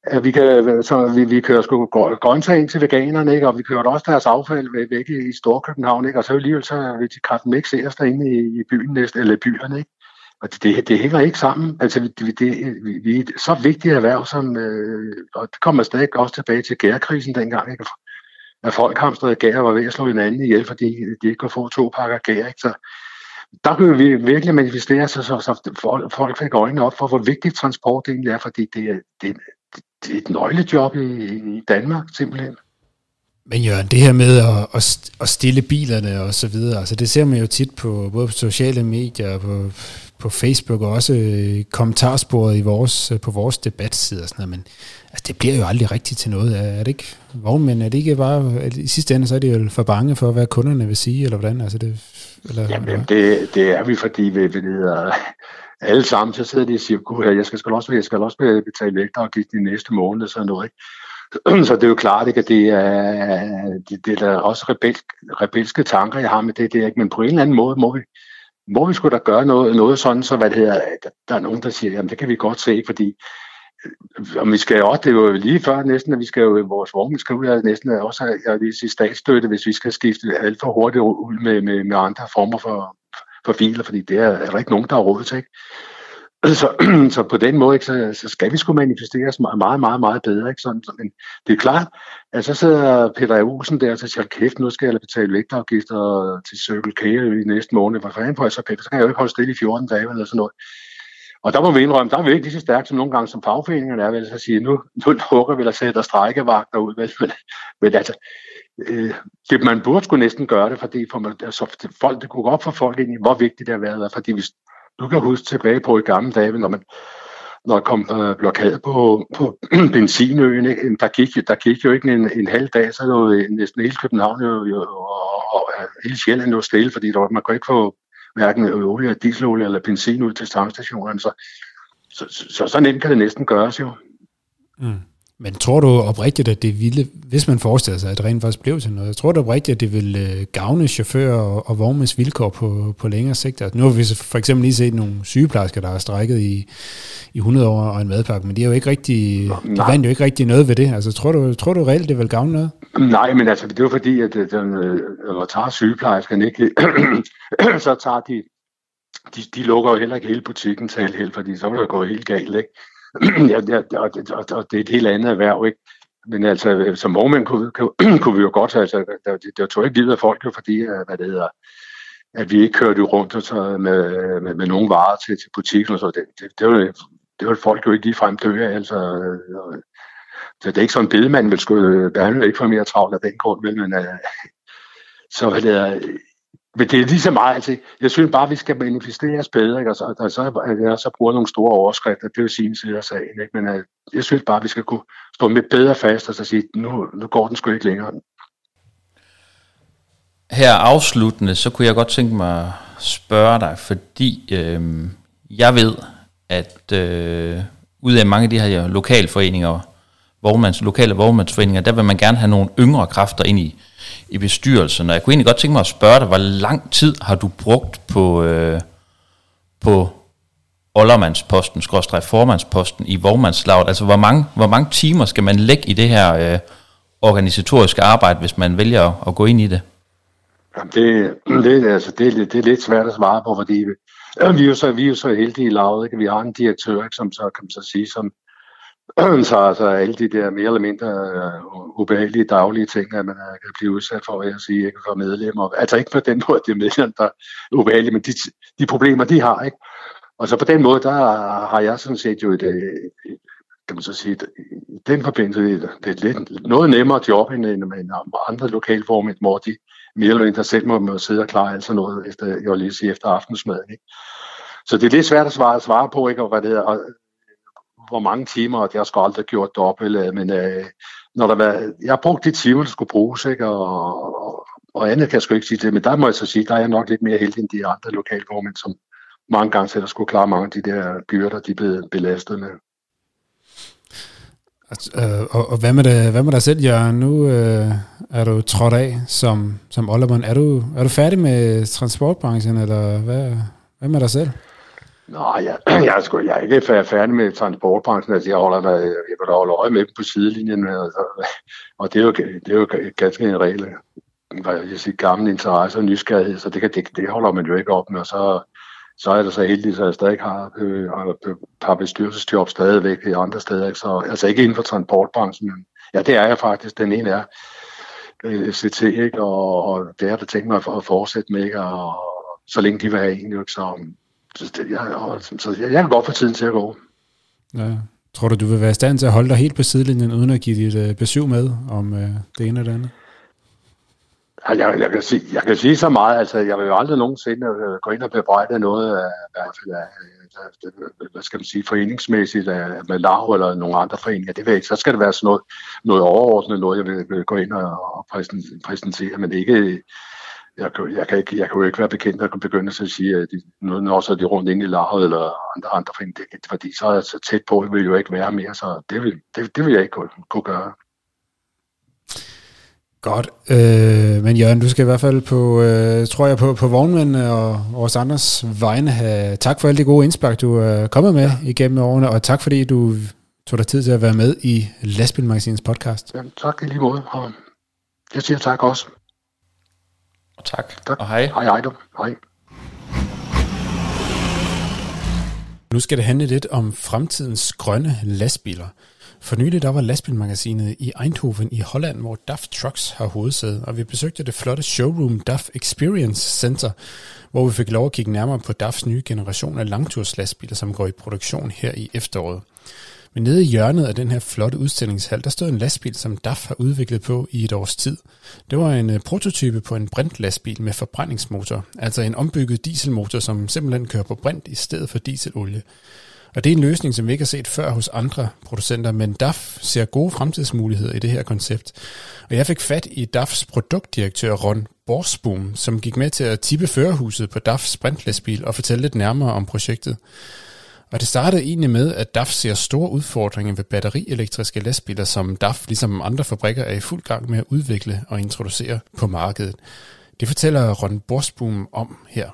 at vi, kan, så vi, vi kører sgu grøntsager ind til veganerne, ikke? og vi kører også deres affald væk i Storkøbenhavn, ikke? og så alligevel så vil de kraften ikke se os derinde i, i byen næste, eller byerne. Ikke? Og det, det, hænger ikke sammen. Altså, det, det, vi, vi er så vigtigt erhverv, som, øh, og det kommer stadig også tilbage til gærkrisen dengang, ikke? at folk hamstrede gær og var ved at slå hinanden ihjel, fordi de ikke kunne få to pakker gær. Ikke? Så der kunne vi virkelig manifestere sig, så, så folk fik øjnene op for, hvor vigtigt transport egentlig er, fordi det er, det, det er et nøglejob i, i Danmark simpelthen. Men Jørgen, det her med at, at, at stille bilerne og så videre, altså det ser man jo tit på både på sociale medier og på, på Facebook og også kommentarsporet i vores, på vores debatside og sådan noget, men altså, det bliver jo aldrig rigtigt til noget. Er, er det ikke vognmænd? Er det ikke bare, at i sidste ende så er det jo for bange for, hvad kunderne vil sige, eller hvordan? Altså det, eller, Jamen, eller? Det, det er vi, fordi vi, vi det alle sammen, så sidder de og siger, gud, jeg skal, skal også, jeg skal også betale vægtafgift i næste måned, sådan noget, ikke? Så det er jo klart, ikke, at det er, det, det er også rebelsk, rebelske tanker, jeg har med det, det ikke? men på en eller anden måde må vi, må vi skulle da gøre noget, noget sådan, så hvad det hedder, der er nogen, der siger, jamen det kan vi godt se, fordi øh, og vi skal jo også, det er jo lige før næsten, at vi skal jo, vores vognmænd skal ud af næsten også jeg vil sige, statsstøtte, hvis vi skal skifte alt for hurtigt ud med, med, med andre former for, for filer, fordi det er, er der ikke nogen, der har råd til. Ikke? Så, så på den måde, ikke, så, så skal vi sgu manifestere meget, meget, meget, meget bedre. Ikke? Sådan, men det er klart, at så sidder Peter Olsen der og siger, kæft, nu skal jeg betale vægtafgifter til Circle K i næste måned. Hvad fanden på jeg så, Peter? Så kan jeg jo ikke holde stille i 14 dage eller sådan noget. Og der må vi indrømme, der er vi ikke lige så stærkt som nogle gange som fagforeningerne er, vel, så sige, nu, nu lukker vi, eller sætter strækkevagter ud, vel, men, men altså, øh, det, man burde skulle næsten gøre det, fordi for man, altså, folk, det kunne gå op for ind i, hvor vigtigt det har været, fordi hvis du kan huske tilbage på i gamle dage, når man når der kom øh, blokade på, på benzinøen, ikke? Der, gik, der gik jo ikke en, en halv dag, så var næsten hele København jo, jo, og, og, øh, hele Sjælland jo stille, fordi der, man kunne ikke få hverken olie, dieselolie eller benzin ud til tankstationerne. Så, så, så, så så nemt kan det næsten gøres jo. Mm. Men tror du oprigtigt, at det ville, hvis man forestiller sig, at det rent faktisk blev til noget, jeg tror du oprigtigt, at det vil øh, gavne chauffører og, og vognmænds vilkår på, på længere sigt? Altså, nu har vi for eksempel lige set nogle sygeplejersker, der har strækket i, i 100 år og en madpakke, men de er jo ikke rigtig, de vandt jo ikke rigtig noget ved det. Altså, tror du, tror du reelt, det vil gavne noget? Nej, men altså, det er jo fordi, at øh, den, øh, når tager sygeplejerskerne ikke, så tager de, de, de lukker jo heller ikke hele butikken til helt, fordi så vil det gå helt galt, ikke? Ja, det, og, og, og det er et helt andet erhverv, ikke? Men altså, øh, som vognmænd kunne, kunne, kunne vi jo godt, altså, der, det, det tog ikke videre folk jo, fordi, øh, hvad det hedder, at vi ikke kørte rundt og så med, øh, med, med nogle varer til, til butikken og så. Det, det, det, var, det var folk jo ikke lige frem dø altså. Så det er ikke sådan, en bedemand vil skulle behandle ikke for mere travlt af den grund, vel, men, uh, så hvad det er, men det er lige så meget, altså, jeg synes bare, at vi skal manifestere os bedre, ikke? Og, så, og så, at jeg så bruger nogle store overskrifter, det vil sige en side af sagen, ikke? men uh, jeg synes bare, at vi skal kunne stå med bedre fast og så sige, nu, nu går den sgu ikke længere. Her afsluttende, så kunne jeg godt tænke mig at spørge dig, fordi øh, jeg ved, at øh, ud af mange af de her lokalforeninger, vognmands, lokale vognmandsforeninger, der vil man gerne have nogle yngre kræfter ind i, i bestyrelsen. Og jeg kunne egentlig godt tænke mig at spørge dig, hvor lang tid har du brugt på, øh, på oldermandsposten, skråstrej formandsposten i vormandslaget? Altså hvor mange, hvor mange timer skal man lægge i det her øh, organisatoriske arbejde, hvis man vælger at, at gå ind i det? Jamen det, det, altså det, det er lidt svært at svare på, fordi vi, vi er jo så, vi er jo så heldige i lavet, ikke? Vi har en direktør, ikke, som så kan man så sige, som, så altså alle de der mere eller mindre uh, ubehagelige daglige ting, at man øh, kan blive udsat for, at jeg siger, ikke for medlemmer. Altså ikke på den måde, det er medlemmer, der er ubehagelige, men de, de problemer, de har, ikke? Og så på den måde, der har jeg sådan set jo et, et kan man så sige, i den forbindelse, det er lidt, noget nemmere job end, med andre lokalformer, hvor de mere eller mindre selv må, må sidde og klare alt sådan noget, efter, jeg vil lige sige, efter aftensmaden. Ikke? Så det er lidt svært at svare, at svare på, ikke? Og hvad det er, og, hvor mange timer, og det har sgu aldrig gjort dobbelt, øh, men øh, når der var, jeg har brugt de timer, der skulle bruges, ikke? Og, og, og andet kan jeg sgu ikke sige det, men der må jeg så sige, der er jeg nok lidt mere heldig end de andre lokalformænd, som mange gange selv skulle klare mange af de der byrder, de blev belastet med. Altså, øh, og, og hvad, med det, hvad med dig selv, Jørgen? Nu øh, er du trådt af som, som Ollermann. Er du, er du færdig med transportbranchen, eller hvad, hvad med dig selv? Nej, jeg, jeg, er sgu, jeg er ikke færdig med transportbranchen. Altså, jeg holder jeg vil da holde øje med dem på sidelinjen. Altså, og det er jo, det er jo ganske en regel. Jeg siger, gammel interesse og nysgerrighed, så det, kan, det, det holder man jo ikke op med. Og så, så er det så heldigt, at jeg stadig har øh, et par bestyrelsesjob stadigvæk i andre steder. Så, altså ikke inden for transportbranchen, men ja, det er jeg faktisk. Den ene er øh, CT, ikke? Og, og det er der tænkt mig at fortsætte med, ikke? Og, så længe de vil have en, ikke? Så, så, det, jeg, og, så jeg, jeg kan godt få tiden til at gå. Ja. Tror du, du vil være i stand til at holde dig helt på sidelinjen, uden at give dit uh, besøg med om uh, det ene eller det andet? Jeg, jeg, kan sige, jeg kan sige så meget, altså jeg vil jo aldrig nogensinde øh, gå ind og bebrejde noget af, af, af, af hvad skal man sige, foreningsmæssigt af, med LAV eller nogle andre foreninger, det ved jeg ikke. Så skal det være sådan noget, noget overordnet, noget jeg vil, vil gå ind og, og præsentere, men ikke, jeg, jeg, kan ikke, jeg kan jo ikke være bekendt at begynde at sige, at de, nu når så er de rundt ind i lavet eller andre, andre foreninger, fordi så er så tæt på, det vil jo ikke være mere, så det vil, det, det vil jeg ikke kunne, kunne gøre. Godt. Øh, men Jørgen, du skal i hvert fald på, øh, tror jeg, på, på vognmændene og vores andres vegne have tak for alle de gode indspark, du er kommet med ja. igennem årene, og tak fordi du tog dig tid til at være med i Lastbilmagasinets podcast. Jamen, tak i lige måde, og jeg siger tak også. Og tak. tak. Og hej. Hej, hej du. Hej. Nu skal det handle lidt om fremtidens grønne lastbiler. For nylig der var lastbilmagasinet i Eindhoven i Holland, hvor DAF Trucks har hovedsæde, og vi besøgte det flotte showroom DAF Experience Center, hvor vi fik lov at kigge nærmere på DAFs nye generation af langturslastbiler, som går i produktion her i efteråret. Men nede i hjørnet af den her flotte udstillingshal, der stod en lastbil, som DAF har udviklet på i et års tid. Det var en øh, prototype på en brintlastbil med forbrændingsmotor, altså en ombygget dieselmotor, som simpelthen kører på brint i stedet for dieselolie. Og det er en løsning, som vi ikke har set før hos andre producenter, men DAF ser gode fremtidsmuligheder i det her koncept. Og jeg fik fat i DAFs produktdirektør Ron Borsboom, som gik med til at tippe førerhuset på DAFs sprintlastbil og fortælle lidt nærmere om projektet. Og det startede egentlig med, at DAF ser store udfordringer ved batterielektriske lastbiler, som DAF, ligesom andre fabrikker, er i fuld gang med at udvikle og introducere på markedet. Det fortæller Ron Borsboom om her.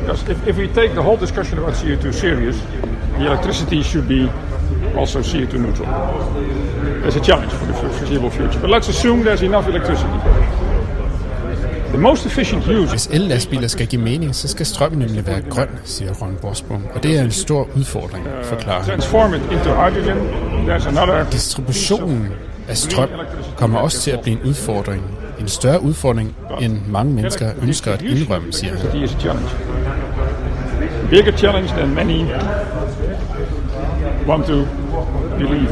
Because if, if we take the whole discussion about CO2 serious, the electricity should be also CO2 neutral. There's a challenge for the foreseeable future. But let's assume there's enough electricity. The most efficient use... Hvis el-lastbiler skal give mening, så skal strømmen nemlig være grøn, siger Ron Borsbom. Og det er en stor udfordring, forklarer another... Distributionen af strøm kommer også til at blive en udfordring. En større udfordring, end mange mennesker ønsker at indrømme, siger han bigger challenge than many want to believe.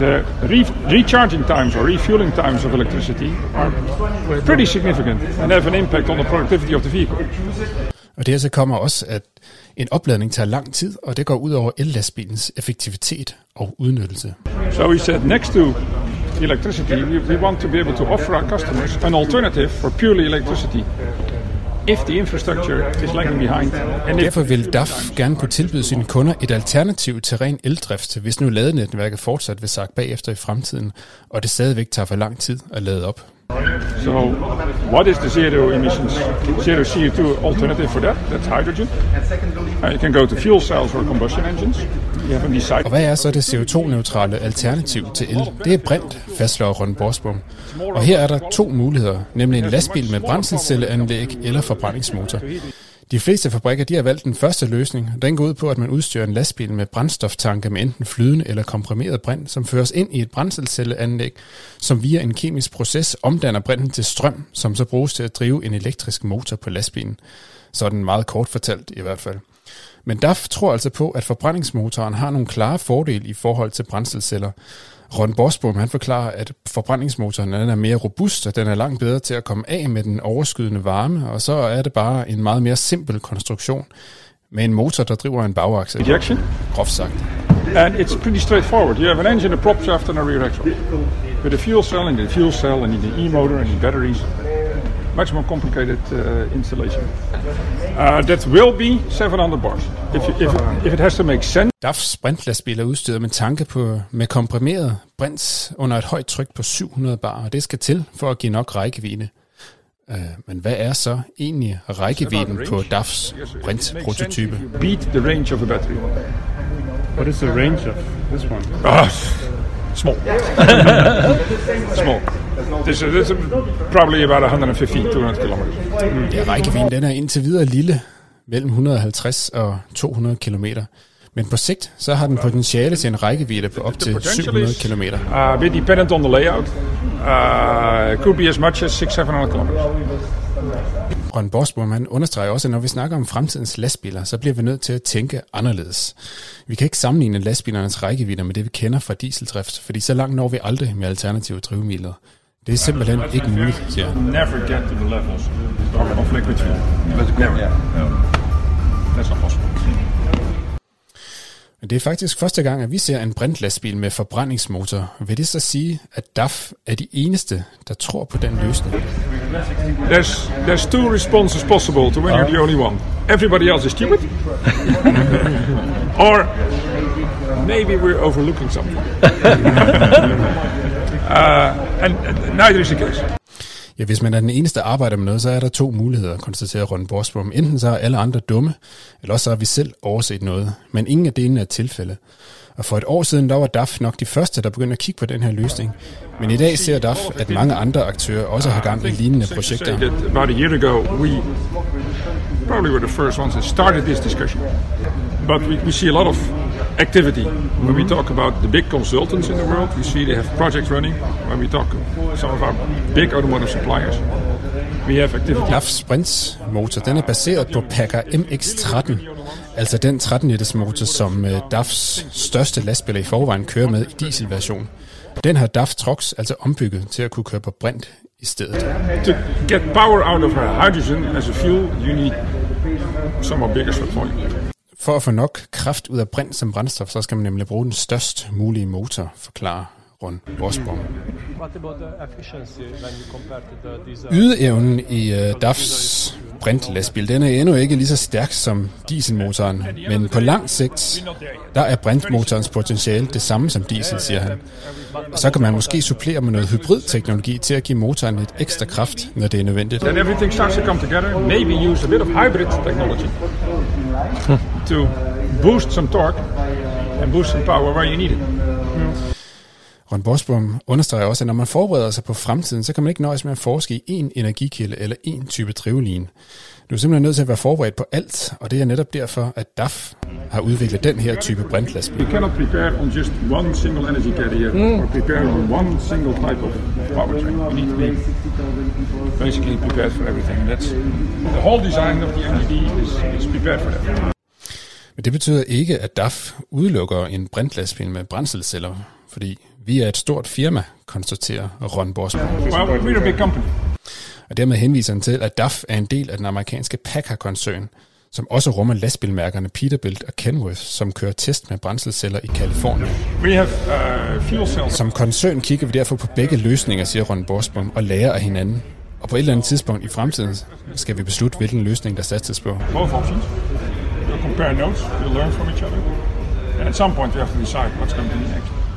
The re- recharging times or refueling times of electricity are pretty significant and have an impact on the productivity of the vehicle. Og det her så kommer også, at en opladning tager lang tid, og det går ud over el-lastbilens effektivitet og udnyttelse. So we said next to electricity, we, we want to be able to offer our customers an alternative for purely electricity if the infrastructure is lagging behind. And if Derfor vil DAF gerne kunne tilbyde sine kunder et alternativ til ren eldrift, hvis nu ladenetværket fortsat vil sakke bagefter i fremtiden, og det stadigvæk tager for lang tid at lade op. So, what is the zero emissions, zero CO2 alternative for that? That's hydrogen. Uh, you can go to fuel cells or combustion engines. Og hvad er så det CO2-neutrale alternativ til el? Det er brint, fastslår Ron Borsbom. Og her er der to muligheder, nemlig en lastbil med brændselscelleanlæg eller forbrændingsmotor. De fleste fabrikker de har valgt den første løsning. Den går ud på, at man udstyrer en lastbil med brændstoftanke med enten flydende eller komprimeret brint, som føres ind i et brændselscelleanlæg, som via en kemisk proces omdanner brinten til strøm, som så bruges til at drive en elektrisk motor på lastbilen. Sådan meget kort fortalt i hvert fald. Men DAF tror altså på, at forbrændingsmotoren har nogle klare fordele i forhold til brændselsceller. Ron Bosbom han forklarer, at forbrændingsmotoren den er mere robust, og den er langt bedre til at komme af med den overskydende varme, og så er det bare en meget mere simpel konstruktion med en motor, der driver en bagaksel. Ejection. Groft sagt. And it's pretty straightforward. You have an engine, a prop shaft, and a rear axle. With a fuel cell, and the fuel cell, and the e-motor, and the batteries. Much more complicated uh, installation. Uh, that will be 700 bars. If, you, if, if it has to make sense, DAFs sprintlastbil er udstyret med tanke på, med komprimeret brint under et højt tryk på 700 bar, og det skal til for at give nok rækkevidde. Uh, men hvad er så egentlig rækkevidden på DAFs brintprototype? beat the range of a battery. What is the range of this one? Ah, small. small. This, is- this is probably about 150, 200 kilometers. Ja, rækkevidden den er indtil videre lille, mellem 150 og 200 km. Men på sigt, så har den potentiale til en rækkevidde på op til 700 km. Uh, bit dependent on the layout. Uh, could be as much as 600, 700 kilometers. Ron Bosbom han understreger også, at når vi snakker om fremtidens lastbiler, så bliver vi nødt til at tænke anderledes. Vi kan ikke sammenligne lastbilernes rækkevidder med det, vi kender fra dieseldrift, fordi så langt når vi aldrig med alternative drivmidler. Det er simpelthen ikke muligt, siger han. Never get to the levels of, of liquid fuel. Never. That's not possible. Men det er faktisk første gang, at vi ser en brintlastbil med forbrændingsmotor. Vil det så sige, at DAF er de eneste, der tror på den løsning? There's there's two responses possible to when you're the only one. Everybody else is stupid, or maybe we're overlooking something. uh, and, and neither is the case. Ja, hvis man er den eneste, der arbejder med noget, så er der to muligheder, konstaterer Ron Borsbom. Enten så er alle andre dumme, eller også så har vi selv overset noget. Men ingen af delene er tilfælde. Og for et år siden, der var DAF nok de første, der begyndte at kigge på den her løsning. Men i dag ser DAF, at mange andre aktører også har gang i lignende projekter. about a year ago, we probably were the first ones that started this discussion. But we, we see a lot of activity. When we talk about the big consultants in the world, we see they have projects running. When we talk some of our big automotive suppliers, we have activity. DAF Sprints motor, den er baseret på Packer MX-13, altså den 13 liters motor, som øh, DAFs største lastbiler i forvejen kører med i dieselversion. Den har DAF Trucks altså ombygget til at kunne køre på brint i stedet. To get power out of hydrogen as a fuel, you need somewhat bigger volume. For at få nok kraft ud af brint som brændstof, så skal man nemlig bruge den størst mulige motor, forklarer Ron diesel? Ydeevnen i uh, DAFs brintlastbil, den er endnu ikke lige så stærk som dieselmotoren, men på lang sigt, der er brintmotorens potentiale det samme som diesel, siger han. Og så kan man måske supplere med noget hybridteknologi til at give motoren lidt ekstra kraft, når det er nødvendigt. Then everything starts to come together. Maybe use a bit of hybrid technology to boost some torque and boost some power where you need it. Ron Bosbom understreger også, at når man forbereder sig på fremtiden, så kan man ikke nøjes med at forske i én energikilde eller én type drivlinje. Du er simpelthen nødt til at være forberedt på alt, og det er netop derfor, at DAF har udviklet den her type brintlastbil. You cannot prepare on just one single energy carrier or prepare on one single type of powertrain. You need to be basically prepared for everything. That's the whole design of the NGD is, is prepared for that. Men det betyder ikke, at DAF udelukker en brintlastbil med brændselsceller, fordi Vi er et stort firma, konstaterer Ron Borsman. Well, we're a big company. Og dermed henviser han til, at DAF er en del af den amerikanske Packer-koncern, som også rummer lastbilmærkerne Peterbilt og Kenworth, som kører test med brændselsceller i Kalifornien. We have uh, fuel cells. Som koncern kigger vi derfor på begge løsninger, siger Ron Borsbom, og lærer af hinanden. Og på et eller andet tidspunkt i fremtiden skal vi beslutte, hvilken løsning der satses på. Both options. We'll compare notes. We'll learn from each other. And at some point, we have to decide what's going to be next.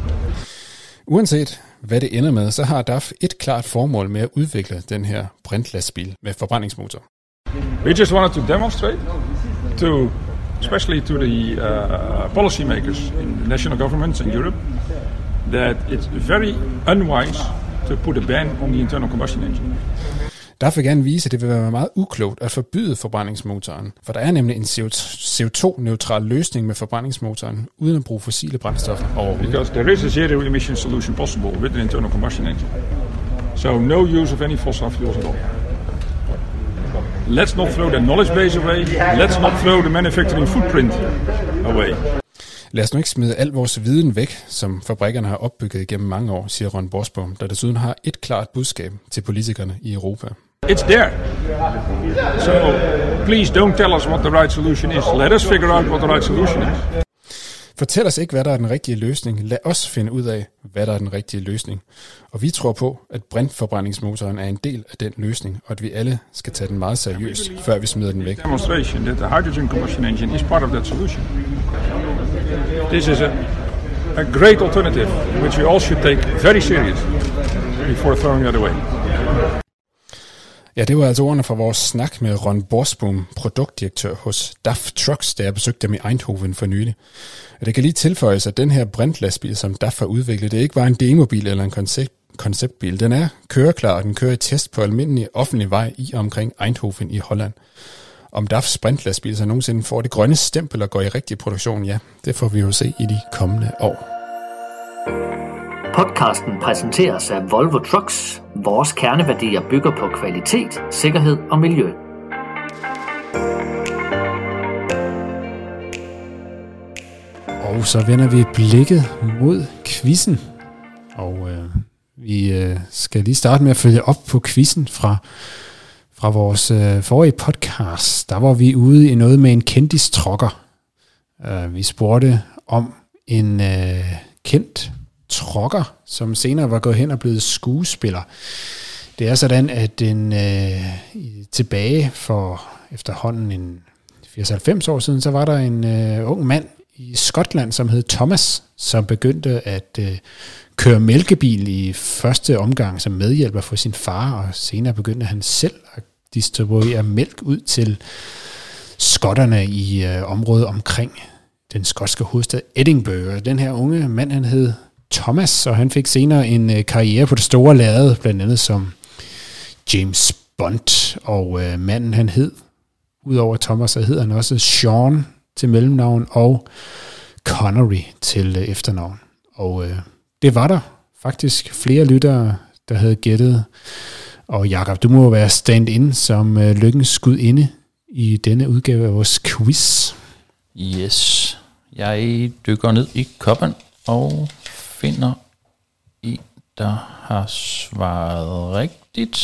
Uanset hvad det ender med, så har DAF et klart formål med at udvikle den her brintlastbil med forbrændingsmotor. We just wanted to demonstrate to, especially to the uh, policymakers in the national governments in Europe, that it's very unwise to put a ban on the internal combustion engine. DAF vil gerne vise, at det vil være meget uklogt at forbyde forbrændingsmotoren, for der er nemlig en CO2-neutral løsning med forbrændingsmotoren, uden at bruge fossile brændstoffer overhovedet. Because there is a zero emission solution possible with an internal combustion engine. So no use of any fossil fuels at all. Let's not throw the knowledge base away. Let's not throw the manufacturing footprint away. Lad os nu ikke smide al vores viden væk, som fabrikkerne har opbygget igennem mange år, siger Ron Borsbom, der desuden har et klart budskab til politikerne i Europa. It's there. So please don't tell us what the right solution is. Let us figure out what the right solution is. Fortæl os ikke, hvad der er den rigtige løsning. Lad os finde ud af, hvad der er den rigtige løsning. Og vi tror på, at brintforbrændingsmotoren er en del af den løsning, og at vi alle skal tage den meget seriøst, før vi smider den væk. Demonstration that the hydrogen combustion engine is part of that solution. This is a, a great alternative, which we all should take very serious before throwing it away. Ja, det var altså ordene fra vores snak med Ron Borsbom, produktdirektør hos DAF Trucks, da jeg besøgte dem i Eindhoven for nylig. Og det kan lige tilføjes, at den her brintlastbil, som DAF har udviklet, det er ikke bare en demobil eller en koncept, konceptbil. Den er køreklar, og den kører i test på almindelig offentlig vej i og omkring Eindhoven i Holland. Om DAFs brintlastbil så nogensinde får det grønne stempel og går i rigtig produktion, ja, det får vi jo se i de kommende år. Podcasten præsenteres af Volvo Trucks. Vores kerneværdier bygger på kvalitet, sikkerhed og miljø. Og så vender vi blikket mod quizzen. Og øh, vi øh, skal lige starte med at følge op på quizzen fra, fra vores øh, forrige podcast. Der var vi ude i noget med en kendistrokker. Uh, øh, vi spurgte om en øh, kendt trokker, som senere var gået hen og blevet skuespiller. Det er sådan, at den øh, tilbage for efterhånden en 80-90 år siden, så var der en øh, ung mand i Skotland, som hed Thomas, som begyndte at øh, køre mælkebil i første omgang som medhjælper for sin far, og senere begyndte han selv at distribuere mælk ud til skotterne i øh, området omkring den skotske hovedstad Edinburgh. Den her unge mand, han hed Thomas, og han fik senere en øh, karriere på det store lade, blandt andet som James Bond, og øh, manden han hed, udover Thomas, så hed han også Sean til mellemnavn, og Connery til øh, efternavn. Og øh, det var der faktisk flere lyttere, der havde gættet. Og Jakob, du må være stand-in som øh, lykkens skud inde i denne udgave af vores quiz. Yes. Jeg dykker ned i koppen og finder en, der har svaret rigtigt.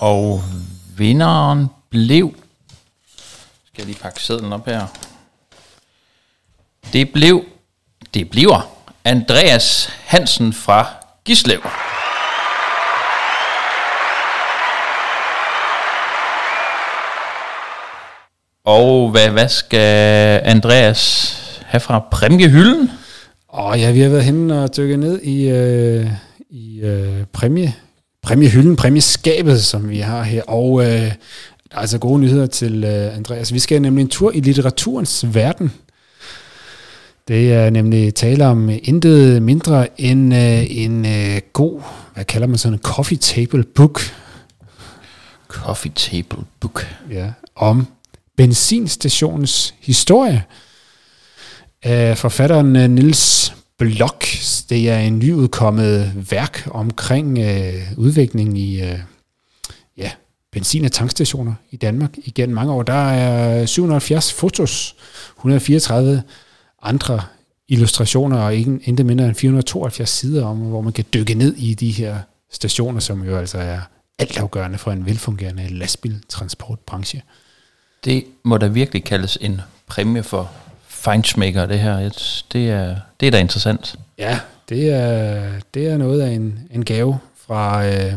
Og vinderen blev... Skal jeg lige pakke sedlen op her? Det blev... Det bliver Andreas Hansen fra Gislev. Og hvad, hvad skal Andreas have fra præmiehylden? Åh oh, ja, vi har været henne og dykket ned i, øh, i øh, præmie, præmiehylden, præmieskabet, som vi har her. Og øh, der er altså gode nyheder til øh, Andreas. Vi skal nemlig en tur i litteraturens verden. Det er nemlig tale om intet mindre end øh, en øh, god, hvad kalder man sådan en coffee table book. Coffee table book. Ja, om benzinstationens historie af forfatteren øh, Nils Blok. Det er en nyudkommet værk omkring øh, udviklingen i øh, ja, benzin- og tankstationer i Danmark igennem mange år. Der er 770 fotos, 134 andre illustrationer og ikke, ikke mindre end 472 sider om, hvor man kan dykke ned i de her stationer, som jo altså er altafgørende for en velfungerende lastbiltransportbranche. Det må da virkelig kaldes en præmie for feinschmecker, det her. Det er, det er da interessant. Ja, det er, det er noget af en, en gave fra, øh,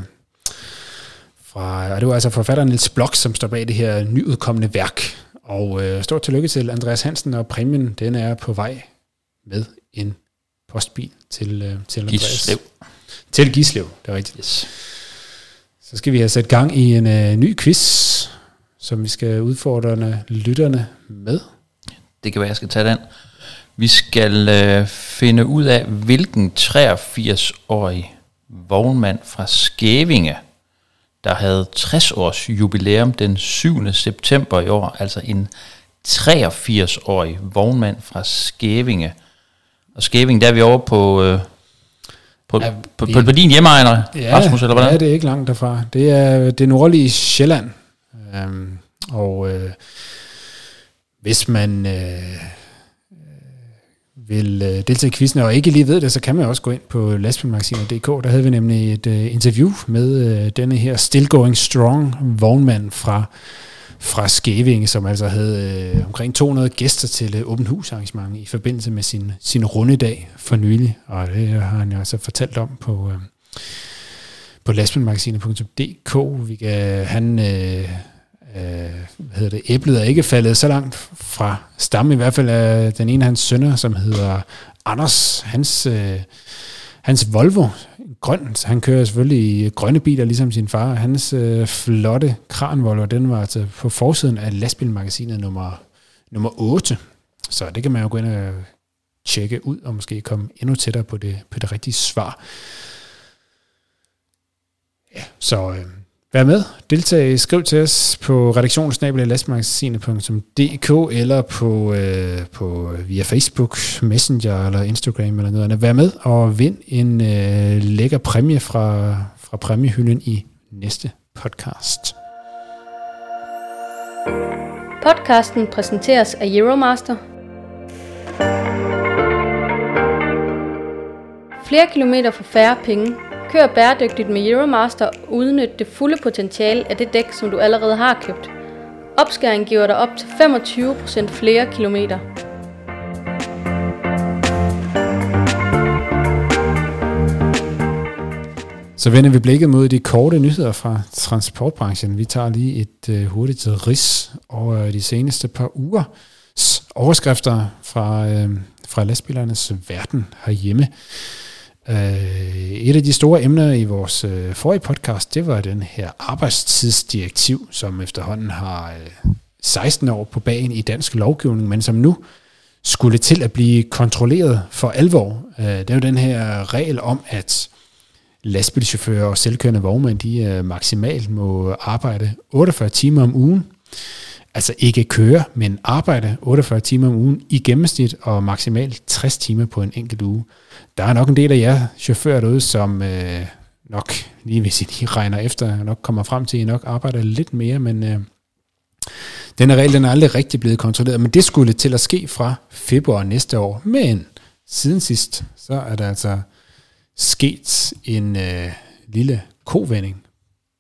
fra, og det var altså forfatteren Niels Blok, som står bag det her nyudkommende værk. Og øh, stort tillykke til Andreas Hansen, og præmien den er på vej med en postbil til, øh, til Andreas. Gislev. Til Gislev, det er rigtigt. Yes. Så skal vi have sat gang i en øh, ny quiz, som vi skal udfordre lytterne med. Det kan være, jeg skal tage den. Vi skal øh, finde ud af, hvilken 83-årig vognmand fra Skævinge, der havde 60 års jubilæum den 7. september i år, altså en 83-årig vognmand fra Skævinge. Og Skævinge, der er vi over på, øh, på, ja, på, på, på din hjemmeegner, ja, Rasmus, eller hvordan? Ja, det er ikke langt derfra. Det er det nordlige Sjælland. Øhm, og øh, hvis man øh, øh, vil øh, deltage i quizzen, og ikke lige ved det, så kan man også gå ind på lastbilmagasinet.dk. Der havde vi nemlig et øh, interview med øh, denne her Still Going Strong vognmand fra fra Skævinge, som altså havde øh, omkring 200 gæster til øh, åben hus arrangement i forbindelse med sin, sin rundedag for nylig. Og det har han jo altså fortalt om på, øh, på lastbilmagasinet.dk. Vi kan, han, øh, øh, hvad hedder det, æblet er ikke faldet så langt fra stammen, i hvert fald af den ene af hans sønner, som hedder Anders. Hans, øh, hans Volvo, grøn, han kører selvfølgelig i grønne biler, ligesom sin far. Hans øh, flotte kranvolvo, den var altså på forsiden af lastbilmagasinet nummer, nummer 8. Så det kan man jo gå ind og tjekke ud, og måske komme endnu tættere på det, på det rigtige svar. Ja, så øh, Vær med, deltag, skriv til os på redaktionsnabelag.lastmagasinet.dk eller på, øh, på øh, via Facebook, Messenger eller Instagram eller noget andet. Vær med og vind en øh, lækker præmie fra, fra præmiehylden i næste podcast. Podcasten præsenteres af Euromaster. Flere kilometer for færre penge – Kør bæredygtigt med Euromaster og udnyt det fulde potentiale af det dæk, som du allerede har købt. Opskæring giver dig op til 25% flere kilometer. Så vender vi blikket mod de korte nyheder fra transportbranchen. Vi tager lige et øh, hurtigt ris over øh, de seneste par uger overskrifter fra, øh, fra lastbilernes verden herhjemme. Øh, et af de store emner i vores øh, forrige podcast, det var den her arbejdstidsdirektiv, som efterhånden har øh, 16 år på bagen i dansk lovgivning, men som nu skulle til at blive kontrolleret for alvor. Øh, det er jo den her regel om, at lastbilchauffører og selvkørende vognmænd, de øh, maksimalt må arbejde 48 timer om ugen. Altså ikke køre, men arbejde 48 timer om ugen i gennemsnit og maksimalt 60 timer på en enkelt uge der er nok en del af jer chauffører derude, som øh, nok, lige hvis I lige regner efter, nok kommer frem til, at I nok arbejder lidt mere, men øh, denne regel den er aldrig rigtig blevet kontrolleret, men det skulle til at ske fra februar næste år. Men siden sidst, så er der altså sket en øh, lille kovending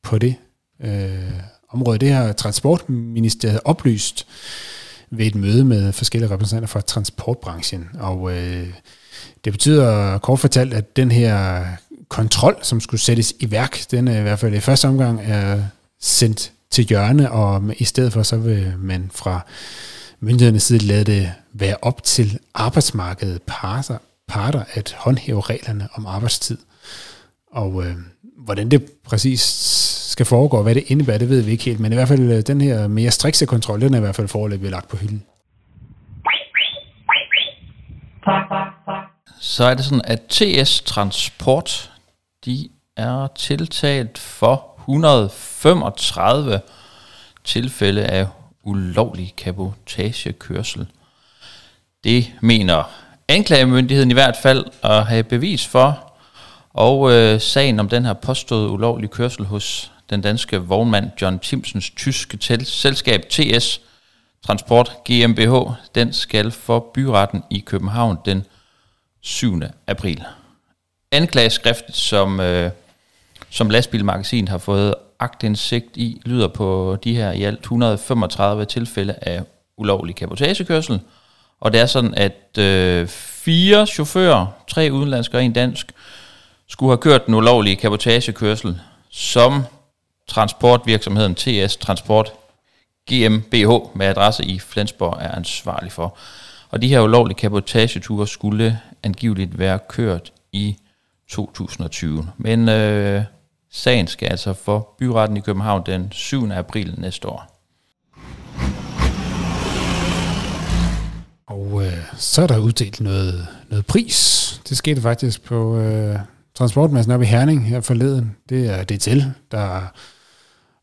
på det øh, område. Det har Transportministeriet oplyst ved et møde med forskellige repræsentanter fra transportbranchen, og øh, det betyder kort fortalt, at den her kontrol, som skulle sættes i værk, den er i hvert fald i første omgang er sendt til hjørne, og i stedet for så vil man fra myndighedernes side lade det være op til arbejdsmarkedet parter, parter at håndhæve reglerne om arbejdstid. Og øh, hvordan det præcis skal foregå, og hvad det indebærer, det ved vi ikke helt, men i hvert fald øh, den her mere strikse kontrol, den er i hvert fald foreløbig lagt på hylden så er det sådan, at TS Transport, de er tiltalt for 135 tilfælde af ulovlig kabotagekørsel. Det mener anklagemyndigheden i hvert fald at have bevis for, og øh, sagen om den her påståede ulovlige kørsel hos den danske vognmand John Timsens tyske tel- selskab TS Transport GmbH, den skal for byretten i København den 7. april. Anklageskriftet, som, øh, som lastbilmagasin har fået agtindsigt i, lyder på de her i alt 135 tilfælde af ulovlig kapotagekørsel. Og det er sådan, at øh, fire chauffører, tre udenlandske og en dansk, skulle have kørt den ulovlige kapotagekørsel, som transportvirksomheden TS Transport GmbH med adresse i Flensborg er ansvarlig for. Og de her ulovlige kapotageture skulle angiveligt være kørt i 2020. Men øh, sagen skal altså for byretten i København den 7. april næste år. Og øh, så er der uddelt noget, noget pris. Det skete faktisk på øh, transportmassen op i Herning her forleden. Det er DTL, der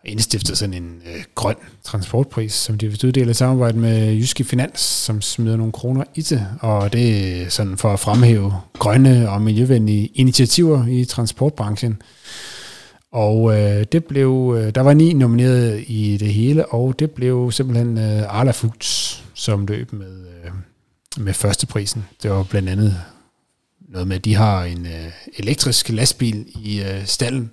indstiftet sådan en øh, grøn transportpris, som de vil uddele i samarbejde med Jyske Finans, som smider nogle kroner i det. Og det er sådan for at fremhæve grønne og miljøvenlige initiativer i transportbranchen. Og øh, det blev, øh, der var ni nomineret i det hele, og det blev simpelthen øh, Arla Foods, som løb med, øh, med førsteprisen. Det var blandt andet noget med, at de har en øh, elektrisk lastbil i øh, stallen,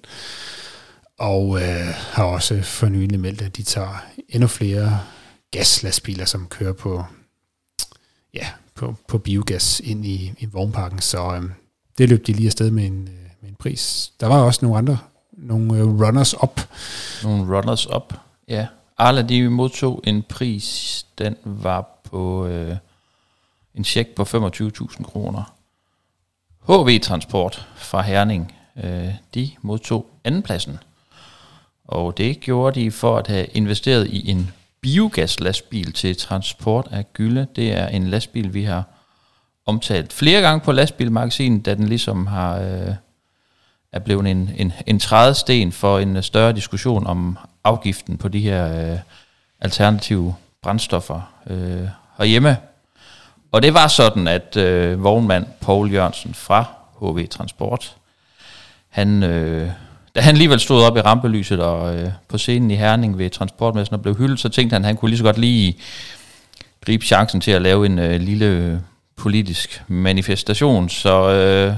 og øh, har også for nylig meldt, at de tager endnu flere gaslastbiler, som kører på, ja, på, på biogas ind i, i vognparken. Så øh, det løb de lige afsted med en, øh, med en pris. Der var også nogle andre, nogle øh, runners-up. Nogle runners-up, ja. Arla, de modtog en pris, den var på øh, en check på 25.000 kroner. HV Transport fra Herning, øh, de modtog andenpladsen og det gjorde de for at have investeret i en biogaslastbil til transport af gylde. Det er en lastbil, vi har omtalt flere gange på lastbilmagasinet, da den ligesom har øh, er blevet en, en, en trædesten for en større diskussion om afgiften på de her øh, alternative brændstoffer øh, herhjemme. Og det var sådan, at øh, vognmand Paul Jørgensen fra HV Transport, han øh, da han alligevel stod op i rampelyset og øh, på scenen i Herning ved transportmessen og blev hyldet, så tænkte han, at han kunne lige så godt lige gribe chancen til at lave en øh, lille politisk manifestation. Så øh,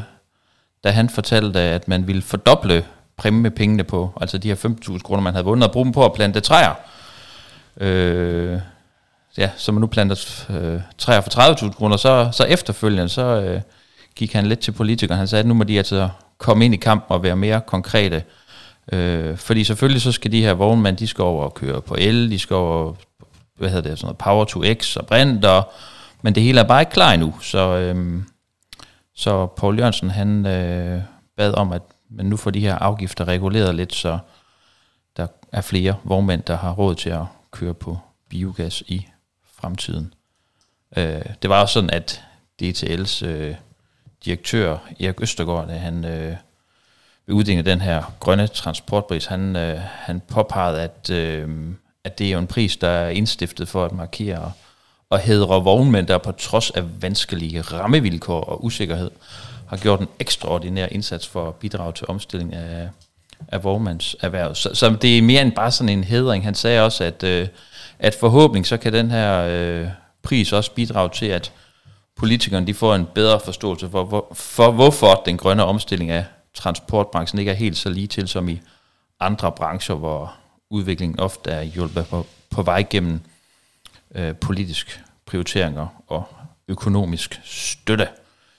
da han fortalte, at man ville fordoble præmiepengene på, altså de her 5.000 kroner, man havde vundet, og bruge dem på at plante træer, øh, ja, så man nu planter øh, træer for 30.000 kroner, så, så efterfølgende, så øh, gik han lidt til politikeren. Han sagde, at nu må de altså komme ind i kampen og være mere konkrete. Øh, fordi selvfølgelig så skal de her vognmænd, de skal over og køre på el, de skal over, hvad hedder det, sådan noget Power to X og brint, og, men det hele er bare ikke klar endnu. Så, øh, så Paul Jørgensen, han øh, bad om, at men nu får de her afgifter reguleret lidt, så der er flere vognmænd, der har råd til at køre på biogas i fremtiden. Øh, det var også sådan, at DTL's øh, direktør Erik Østergaard, da han øh, ved uddelingen af den her grønne transportpris, han, øh, han påpegede, at, øh, at det er jo en pris, der er indstiftet for at markere og hedre vognmænd, der på trods af vanskelige rammevilkår og usikkerhed, har gjort en ekstraordinær indsats for at bidrage til omstilling af, af vognmandserhvervet. Så, så det er mere end bare sådan en hedring. Han sagde også, at, øh, at forhåbentlig så kan den her øh, pris også bidrage til, at politikerne de får en bedre forståelse for, for, for, hvorfor den grønne omstilling af transportbranchen ikke er helt så lige til som i andre brancher, hvor udviklingen ofte er hjulpet på, på vej gennem øh, politisk prioriteringer og økonomisk støtte.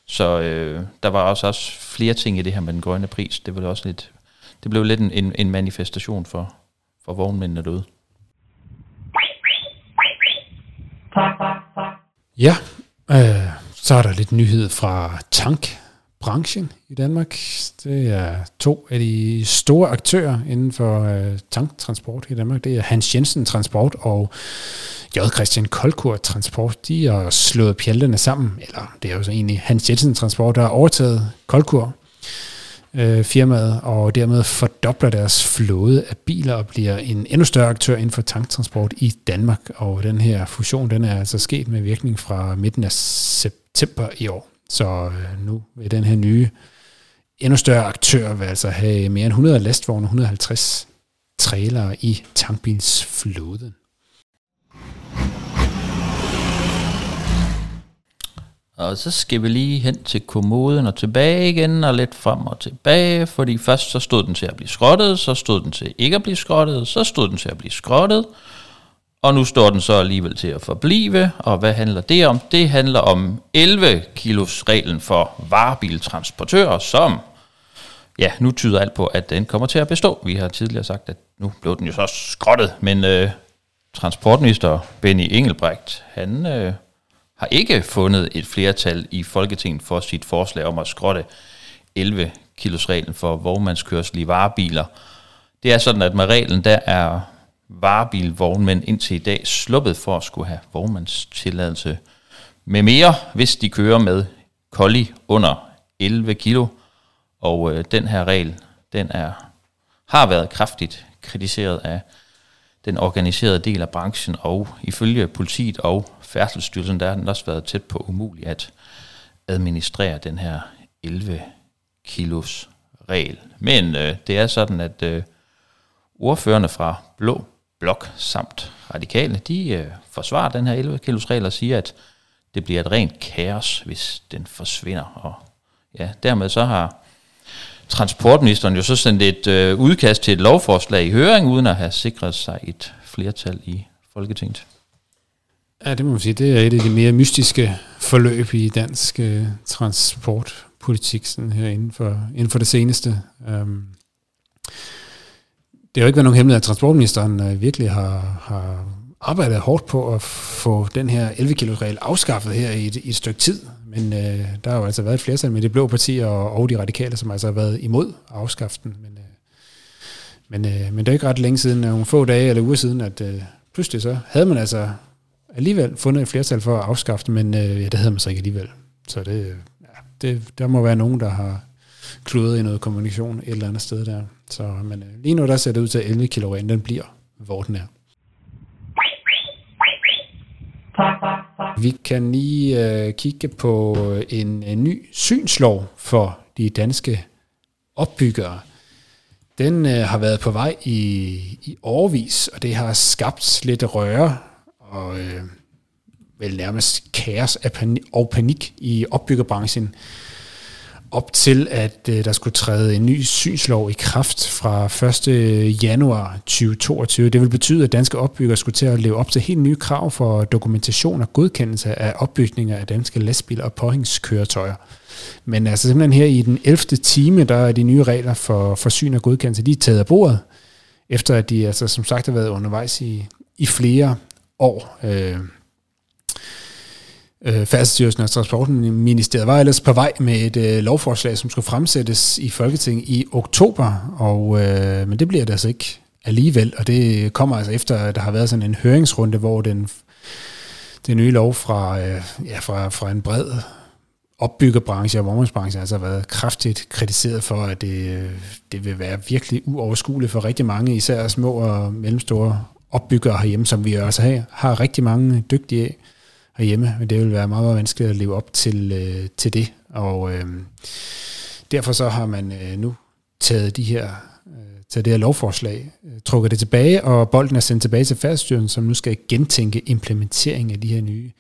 Så øh, der var også, også flere ting i det her med den grønne pris. Det, var også lidt, det blev lidt en, en, en manifestation for, for vognmændene derude. Ja, Øh, så er der lidt nyhed fra tankbranchen i Danmark. Det er to af de store aktører inden for øh, tanktransport i Danmark. Det er Hans Jensen Transport og J. Christian Koldkur Transport. De har slået pjalterne sammen, eller det er jo så egentlig Hans Jensen Transport, der har overtaget Koldkur øh, firmaet, og dermed fordobler deres flåde af biler og bliver en endnu større aktør inden for tanktransport i Danmark. Og den her fusion, den er altså sket med virkning fra midten af september i år. Så øh, nu vil den her nye, endnu større aktør vil altså have mere end 100 lastvogne og 150 trailere i tankbilsflåden. Og så skal vi lige hen til kommoden og tilbage igen, og lidt frem og tilbage, fordi først så stod den til at blive skrottet, så stod den til ikke at blive skrottet, så stod den til at blive skrottet, og nu står den så alligevel til at forblive, og hvad handler det om? Det handler om 11 kilos reglen for varebiltransportører, som ja, nu tyder alt på, at den kommer til at bestå. Vi har tidligere sagt, at nu blev den jo så skrottet, men øh, transportminister Benny Engelbrecht, han øh, har ikke fundet et flertal i Folketinget for sit forslag om at skrotte 11 kilos reglen for vognmandskørsel i varebiler. Det er sådan, at med reglen, der er varebilvognmænd indtil i dag sluppet for at skulle have vognmandstilladelse med mere, hvis de kører med kolli under 11 kilo. Og øh, den her regel, den er har været kraftigt kritiseret af den organiserede del af branchen, og ifølge politiet og Færdselsstyrelsen, der har den også været tæt på umuligt at administrere den her 11 kilos regel. Men øh, det er sådan, at øh, ordførende fra Blå Blok samt radikale, de øh, forsvarer den her 11 kilos regel og siger, at det bliver et rent kaos, hvis den forsvinder. Og ja, dermed så har transportministeren jo så sendt et øh, udkast til et lovforslag i høring, uden at have sikret sig et flertal i Folketinget. Ja, det må man sige. Det er et af de mere mystiske forløb i dansk øh, transportpolitik sådan her inden for, inden for det seneste. Um, det har jo ikke været nogen hemmelighed, at transportministeren øh, virkelig har, har arbejdet hårdt på at få den her 11 kg regel afskaffet her i et, i et stykke tid. Men øh, der har jo altså været et flertal med de blå partier og, og de radikale, som altså har været imod afskaften. Men, øh, men, øh, men det er ikke ret længe siden, nogle få dage eller uger siden, at øh, pludselig så havde man altså alligevel fundet et flertal for at afskaffe det, men øh, ja, det havde man så ikke alligevel. Så det, øh, ja, det, der må være nogen, der har kludret i noget kommunikation et eller andet sted der. Så men, øh, lige nu der ser det ud til, at 11 kilo den bliver, hvor den er. Vi kan lige øh, kigge på en, en ny synslov for de danske opbyggere. Den øh, har været på vej i, i årvis, og det har skabt lidt røre og øh, vel nærmest kaos og panik i opbyggerbranchen op til, at øh, der skulle træde en ny synslov i kraft fra 1. januar 2022. Det vil betyde, at danske opbyggere skulle til at leve op til helt nye krav for dokumentation og godkendelse af opbygninger af danske lastbiler og påhængskøretøjer. Men altså simpelthen her i den 11. time, der er de nye regler for, for syn og godkendelse, de er taget af bordet, efter at de altså som sagt har været undervejs i, i flere år. Øh, Øh, Færdselsstyrelsen og Transportministeriet var ellers på vej med et øh, lovforslag, som skulle fremsættes i Folketinget i oktober, og, øh, men det bliver det altså ikke alligevel, og det kommer altså efter, at der har været sådan en høringsrunde, hvor den, den nye lov fra, øh, ja, fra, fra en bred opbyggerbranche og vognmandsbranche altså har været kraftigt kritiseret for, at det, øh, det vil være virkelig uoverskueligt for rigtig mange, især små og mellemstore opbyggere herhjemme, som vi også har, har rigtig mange dygtige af herhjemme, men det vil være meget, meget vanskeligt at leve op til, øh, til det. Og øh, derfor så har man øh, nu taget de her øh, til det her lovforslag, trukker trukket det tilbage, og bolden er sendt tilbage til Færdsstyrelsen, som nu skal gentænke implementering af de her nye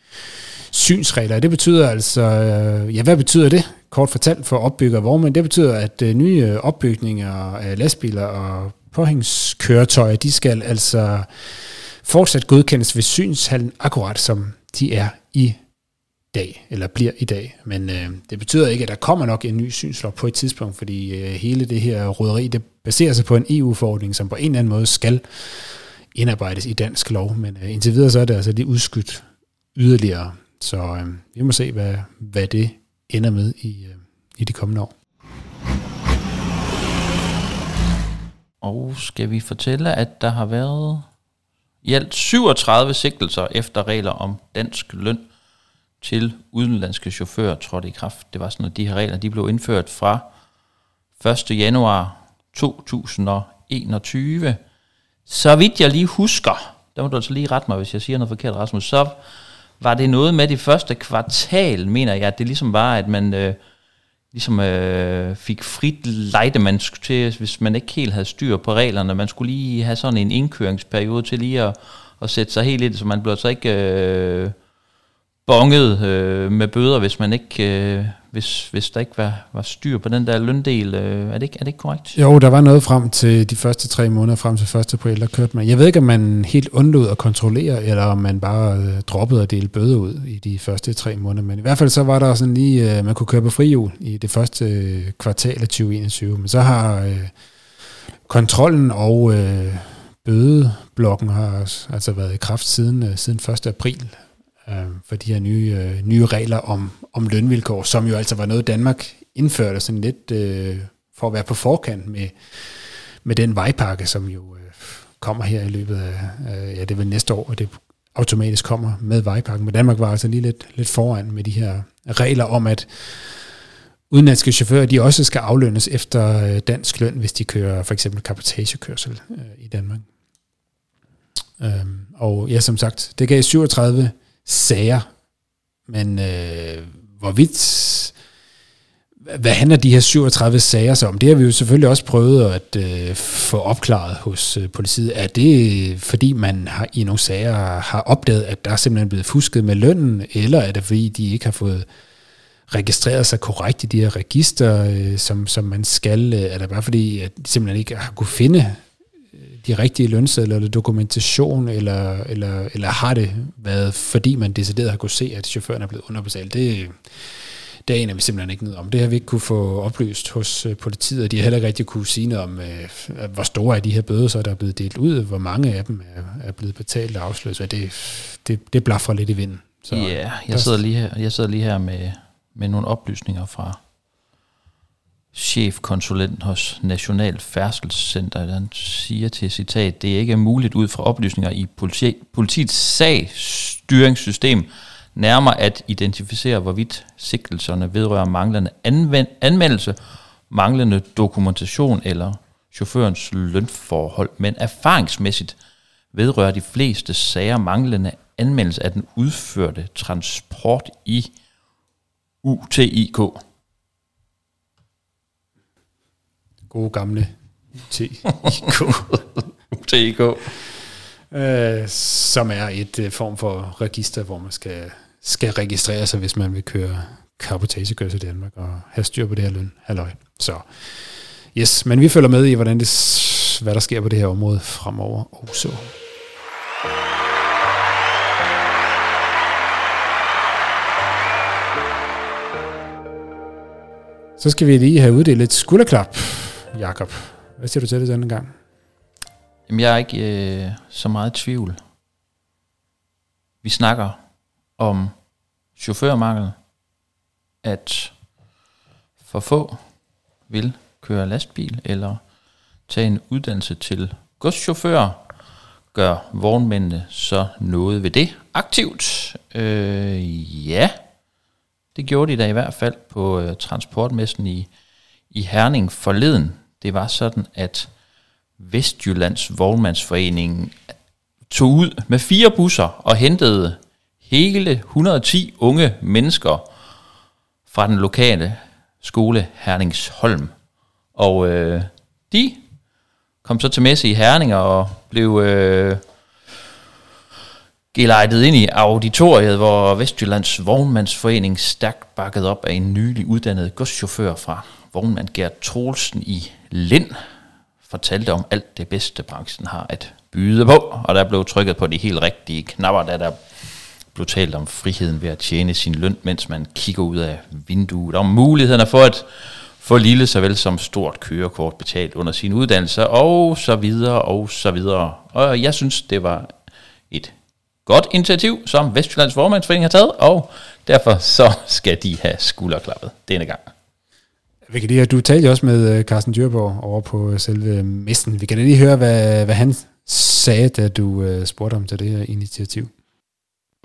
synsregler. Det betyder altså, øh, ja hvad betyder det? Kort fortalt for opbygger og vognmænd, det betyder, at nye opbygninger af lastbiler og påhængskøretøjer, de skal altså fortsat godkendes ved synshallen, akkurat som de er i dag, eller bliver i dag. Men øh, det betyder ikke, at der kommer nok en ny synslov på et tidspunkt, fordi øh, hele det her råderi, det baserer sig på en EU-forordning, som på en eller anden måde skal indarbejdes i dansk lov. Men øh, indtil videre, så er det altså lige udskudt yderligere. Så øh, vi må se, hvad, hvad det ender med i, øh, i de kommende år. Og skal vi fortælle, at der har været i alt 37 sigtelser efter regler om dansk løn til udenlandske chauffører trådte i kraft. Det var sådan, at de her regler de blev indført fra 1. januar 2021. Så vidt jeg lige husker, der må du altså lige rette mig, hvis jeg siger noget forkert, Rasmus, så var det noget med det første kvartal, mener jeg, at det ligesom var, at man øh, ligesom øh, fik frit lejde, man til, hvis man ikke helt havde styr på reglerne. Man skulle lige have sådan en indkøringsperiode til lige at, at sætte sig helt ind, så man blev så ikke øh, bonget øh, med bøder, hvis man ikke, øh, hvis, hvis der ikke var, var styr på den der løndel. Øh, er, det ikke, er det ikke korrekt? Jo, der var noget frem til de første tre måneder, frem til 1. april, der kørte man. Jeg ved ikke, om man helt undlod at kontrollere, eller om man bare øh, droppede at dele bøder ud i de første tre måneder. Men i hvert fald så var der sådan lige, øh, man kunne køre på frihjul i det første øh, kvartal af 2021. Men så har øh, kontrollen og øh, bødeblokken har altså været i kraft siden, øh, siden 1. april øh, for de her nye, øh, nye regler om, om lønvilkår, som jo altså var noget, Danmark indførte sådan lidt øh, for at være på forkant med, med den vejpakke, som jo øh, kommer her i løbet af, øh, ja det er vel næste år, og det automatisk kommer med vejpakken. Men Danmark var altså lige lidt, lidt foran med de her regler om, at udenlandske chauffører, de også skal aflønnes efter øh, dansk løn, hvis de kører for eksempel kapotagekørsel øh, i Danmark. Øhm, og ja, som sagt, det gav 37 sager, men øh, hvorvidt, hvad handler de her 37 sager så om? Det har vi jo selvfølgelig også prøvet at øh, få opklaret hos øh, politiet. Er det øh, fordi man har i nogle sager har opdaget, at der er simpelthen blevet fusket med lønnen, eller er det fordi de ikke har fået registreret sig korrekt i de her register, øh, som, som man skal? Øh, er det bare fordi, at de simpelthen ikke har kunne finde de rigtige lønsedler eller dokumentation, eller, eller, eller har det været, fordi man decideret har kunne se, at chaufføren er blevet underbetalt? Det, det aner vi simpelthen ikke noget om. Det har vi ikke kunne få oplyst hos øh, politiet, og de har heller ikke rigtig kunne sige noget om, øh, hvor store er de her bøder, så der er blevet delt ud, hvor mange af dem er, er blevet betalt og afsløret. Så det, det, det blaffer lidt i vinden. Så ja, yeah, jeg sidder lige her, jeg sidder lige her med, med nogle oplysninger fra chefkonsulent hos National Færdselscenter, han siger til citat, det er ikke muligt ud fra oplysninger i politi, politiets sagstyringssystem nærmere at identificere, hvorvidt sigtelserne vedrører manglende anvend, anmeldelse, manglende dokumentation eller chaufførens lønforhold, men erfaringsmæssigt vedrører de fleste sager manglende anmeldelse af den udførte transport i UTIK. Gode gamle TIK. TIK. Øh, som er et uh, form for register, hvor man skal, skal registrere sig, hvis man vil køre kapotagekørsel i Danmark og have styr på det her løn. Halløj. Så yes, men vi følger med i, hvordan det, hvad der sker på det her område fremover også. Så skal vi lige have uddelt et skulderklap Jakob. Hvad siger du til det denne gang? Jamen, jeg er ikke øh, så meget i tvivl. Vi snakker om chaufførmangel, at for få vil køre lastbil eller tage en uddannelse til godschauffør, gør vognmændene så noget ved det aktivt? Øh, ja, det gjorde de da i hvert fald på øh, transportmessen i, i Herning forleden det var sådan, at Vestjyllands Vognmandsforening tog ud med fire busser og hentede hele 110 unge mennesker fra den lokale skole Herningsholm. Og øh, de kom så til messe i Herning og blev øh, gelejtet ind i auditoriet, hvor Vestjyllands Vognmandsforening stærkt bakket op af en nylig uddannet godschauffør fra vognmand Gert Troelsen i Lind fortalte om alt det bedste, branchen har at byde på, og der blev trykket på de helt rigtige knapper, da der blev talt om friheden ved at tjene sin løn, mens man kigger ud af vinduet, om mulighederne for at få lille såvel som stort kørekort betalt under sin uddannelse, og så videre, og så videre. Og jeg synes, det var et godt initiativ, som Vestjyllands Vormandsforening har taget, og derfor så skal de have skulderklappet denne gang. Vi kan lige, du talte jo også med øh, Carsten Dyrborg over på selve messen. Vi kan lige høre, hvad, hvad han sagde, da du spurgte om til det her initiativ.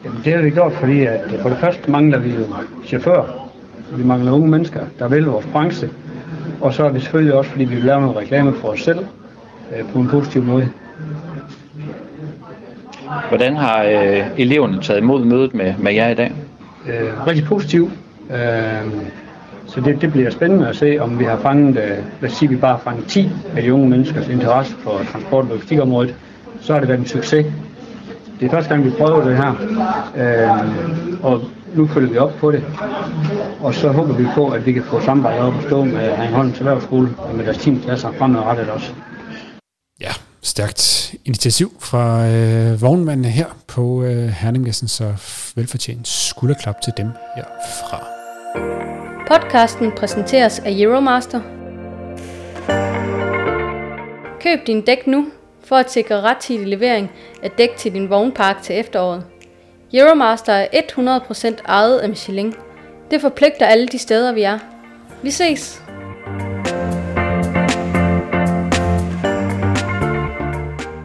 Jamen, det har vi gjort, fordi at for det første mangler vi jo chauffører. Vi mangler unge mennesker, der vælger vores branche. Og så er vi selvfølgelig også, fordi vi vil lave noget reklame for os selv på en positiv måde. Hvordan har uh, eleverne taget imod mødet med, med jer i dag? Uh, rigtig positivt. Uh, så det, det bliver spændende at se, om vi har fanget, øh, lad os sige, vi bare har fanget 10 af de unge menneskers interesse for transport- og logistikområdet. Så har det været en succes. det er første gang, vi prøver det her, øh, og nu følger vi op på det. Og så håber vi på, at vi kan få samarbejdet op og stå med Ringholms Erhvervsskole og med deres teamklasser fremadrettet også. Ja, stærkt initiativ fra øh, vognmændene her på øh, Herningmessen, så velfortjent skulderklap til dem herfra. Podcasten præsenteres af Euromaster. Køb din dæk nu for at sikre rettidig levering af dæk til din vognpark til efteråret. Euromaster er 100% ejet af Michelin. Det forpligter alle de steder, vi er. Vi ses!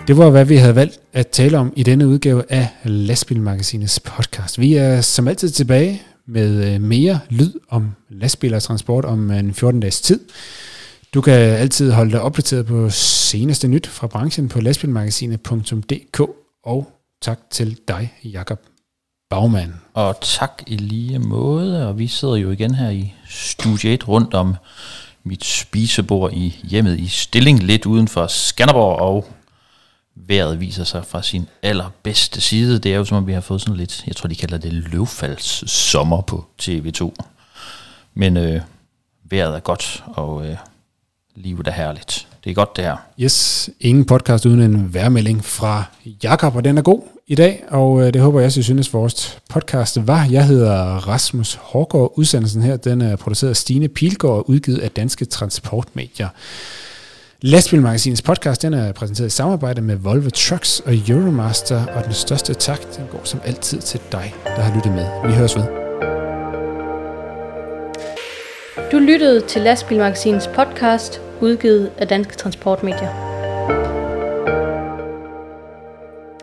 Det var, hvad vi havde valgt at tale om i denne udgave af Lastbilmagasinets podcast. Vi er som altid tilbage med øh, mere lyd om lastbiler og transport om øh, en 14 dages tid. Du kan altid holde dig opdateret på seneste nyt fra branchen på lastbilmagasinet.dk og tak til dig, Jakob Bagman. Og tak i lige måde, og vi sidder jo igen her i Studie 1 rundt om mit spisebord i hjemmet i Stilling, lidt uden for Skanderborg, og vejret viser sig fra sin allerbedste side. Det er jo som om vi har fået sådan lidt, jeg tror de kalder det løvfalds sommer på TV2. Men øh, vejret er godt, og øh, livet er herligt. Det er godt det her. Yes, ingen podcast uden en værmelding fra Jakob, og den er god i dag, og øh, det håber jeg også, I synes, vores podcast var. Jeg hedder Rasmus Hårgaard. Udsendelsen her, den er produceret af Stine Pilgaard og udgivet af Danske Transportmedier. Lastbilmagasinets podcast, den er præsenteret i samarbejde med Volvo Trucks og Euromaster, og den største tak, den går som altid til dig, der har lyttet med. Vi høres ved. Du lyttede til Lastbilmagasinets podcast, udgivet af Danske Transportmedier.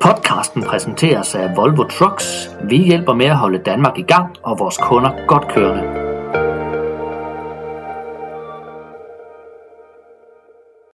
Podcasten præsenteres af Volvo Trucks. Vi hjælper med at holde Danmark i gang og vores kunder godt kørende.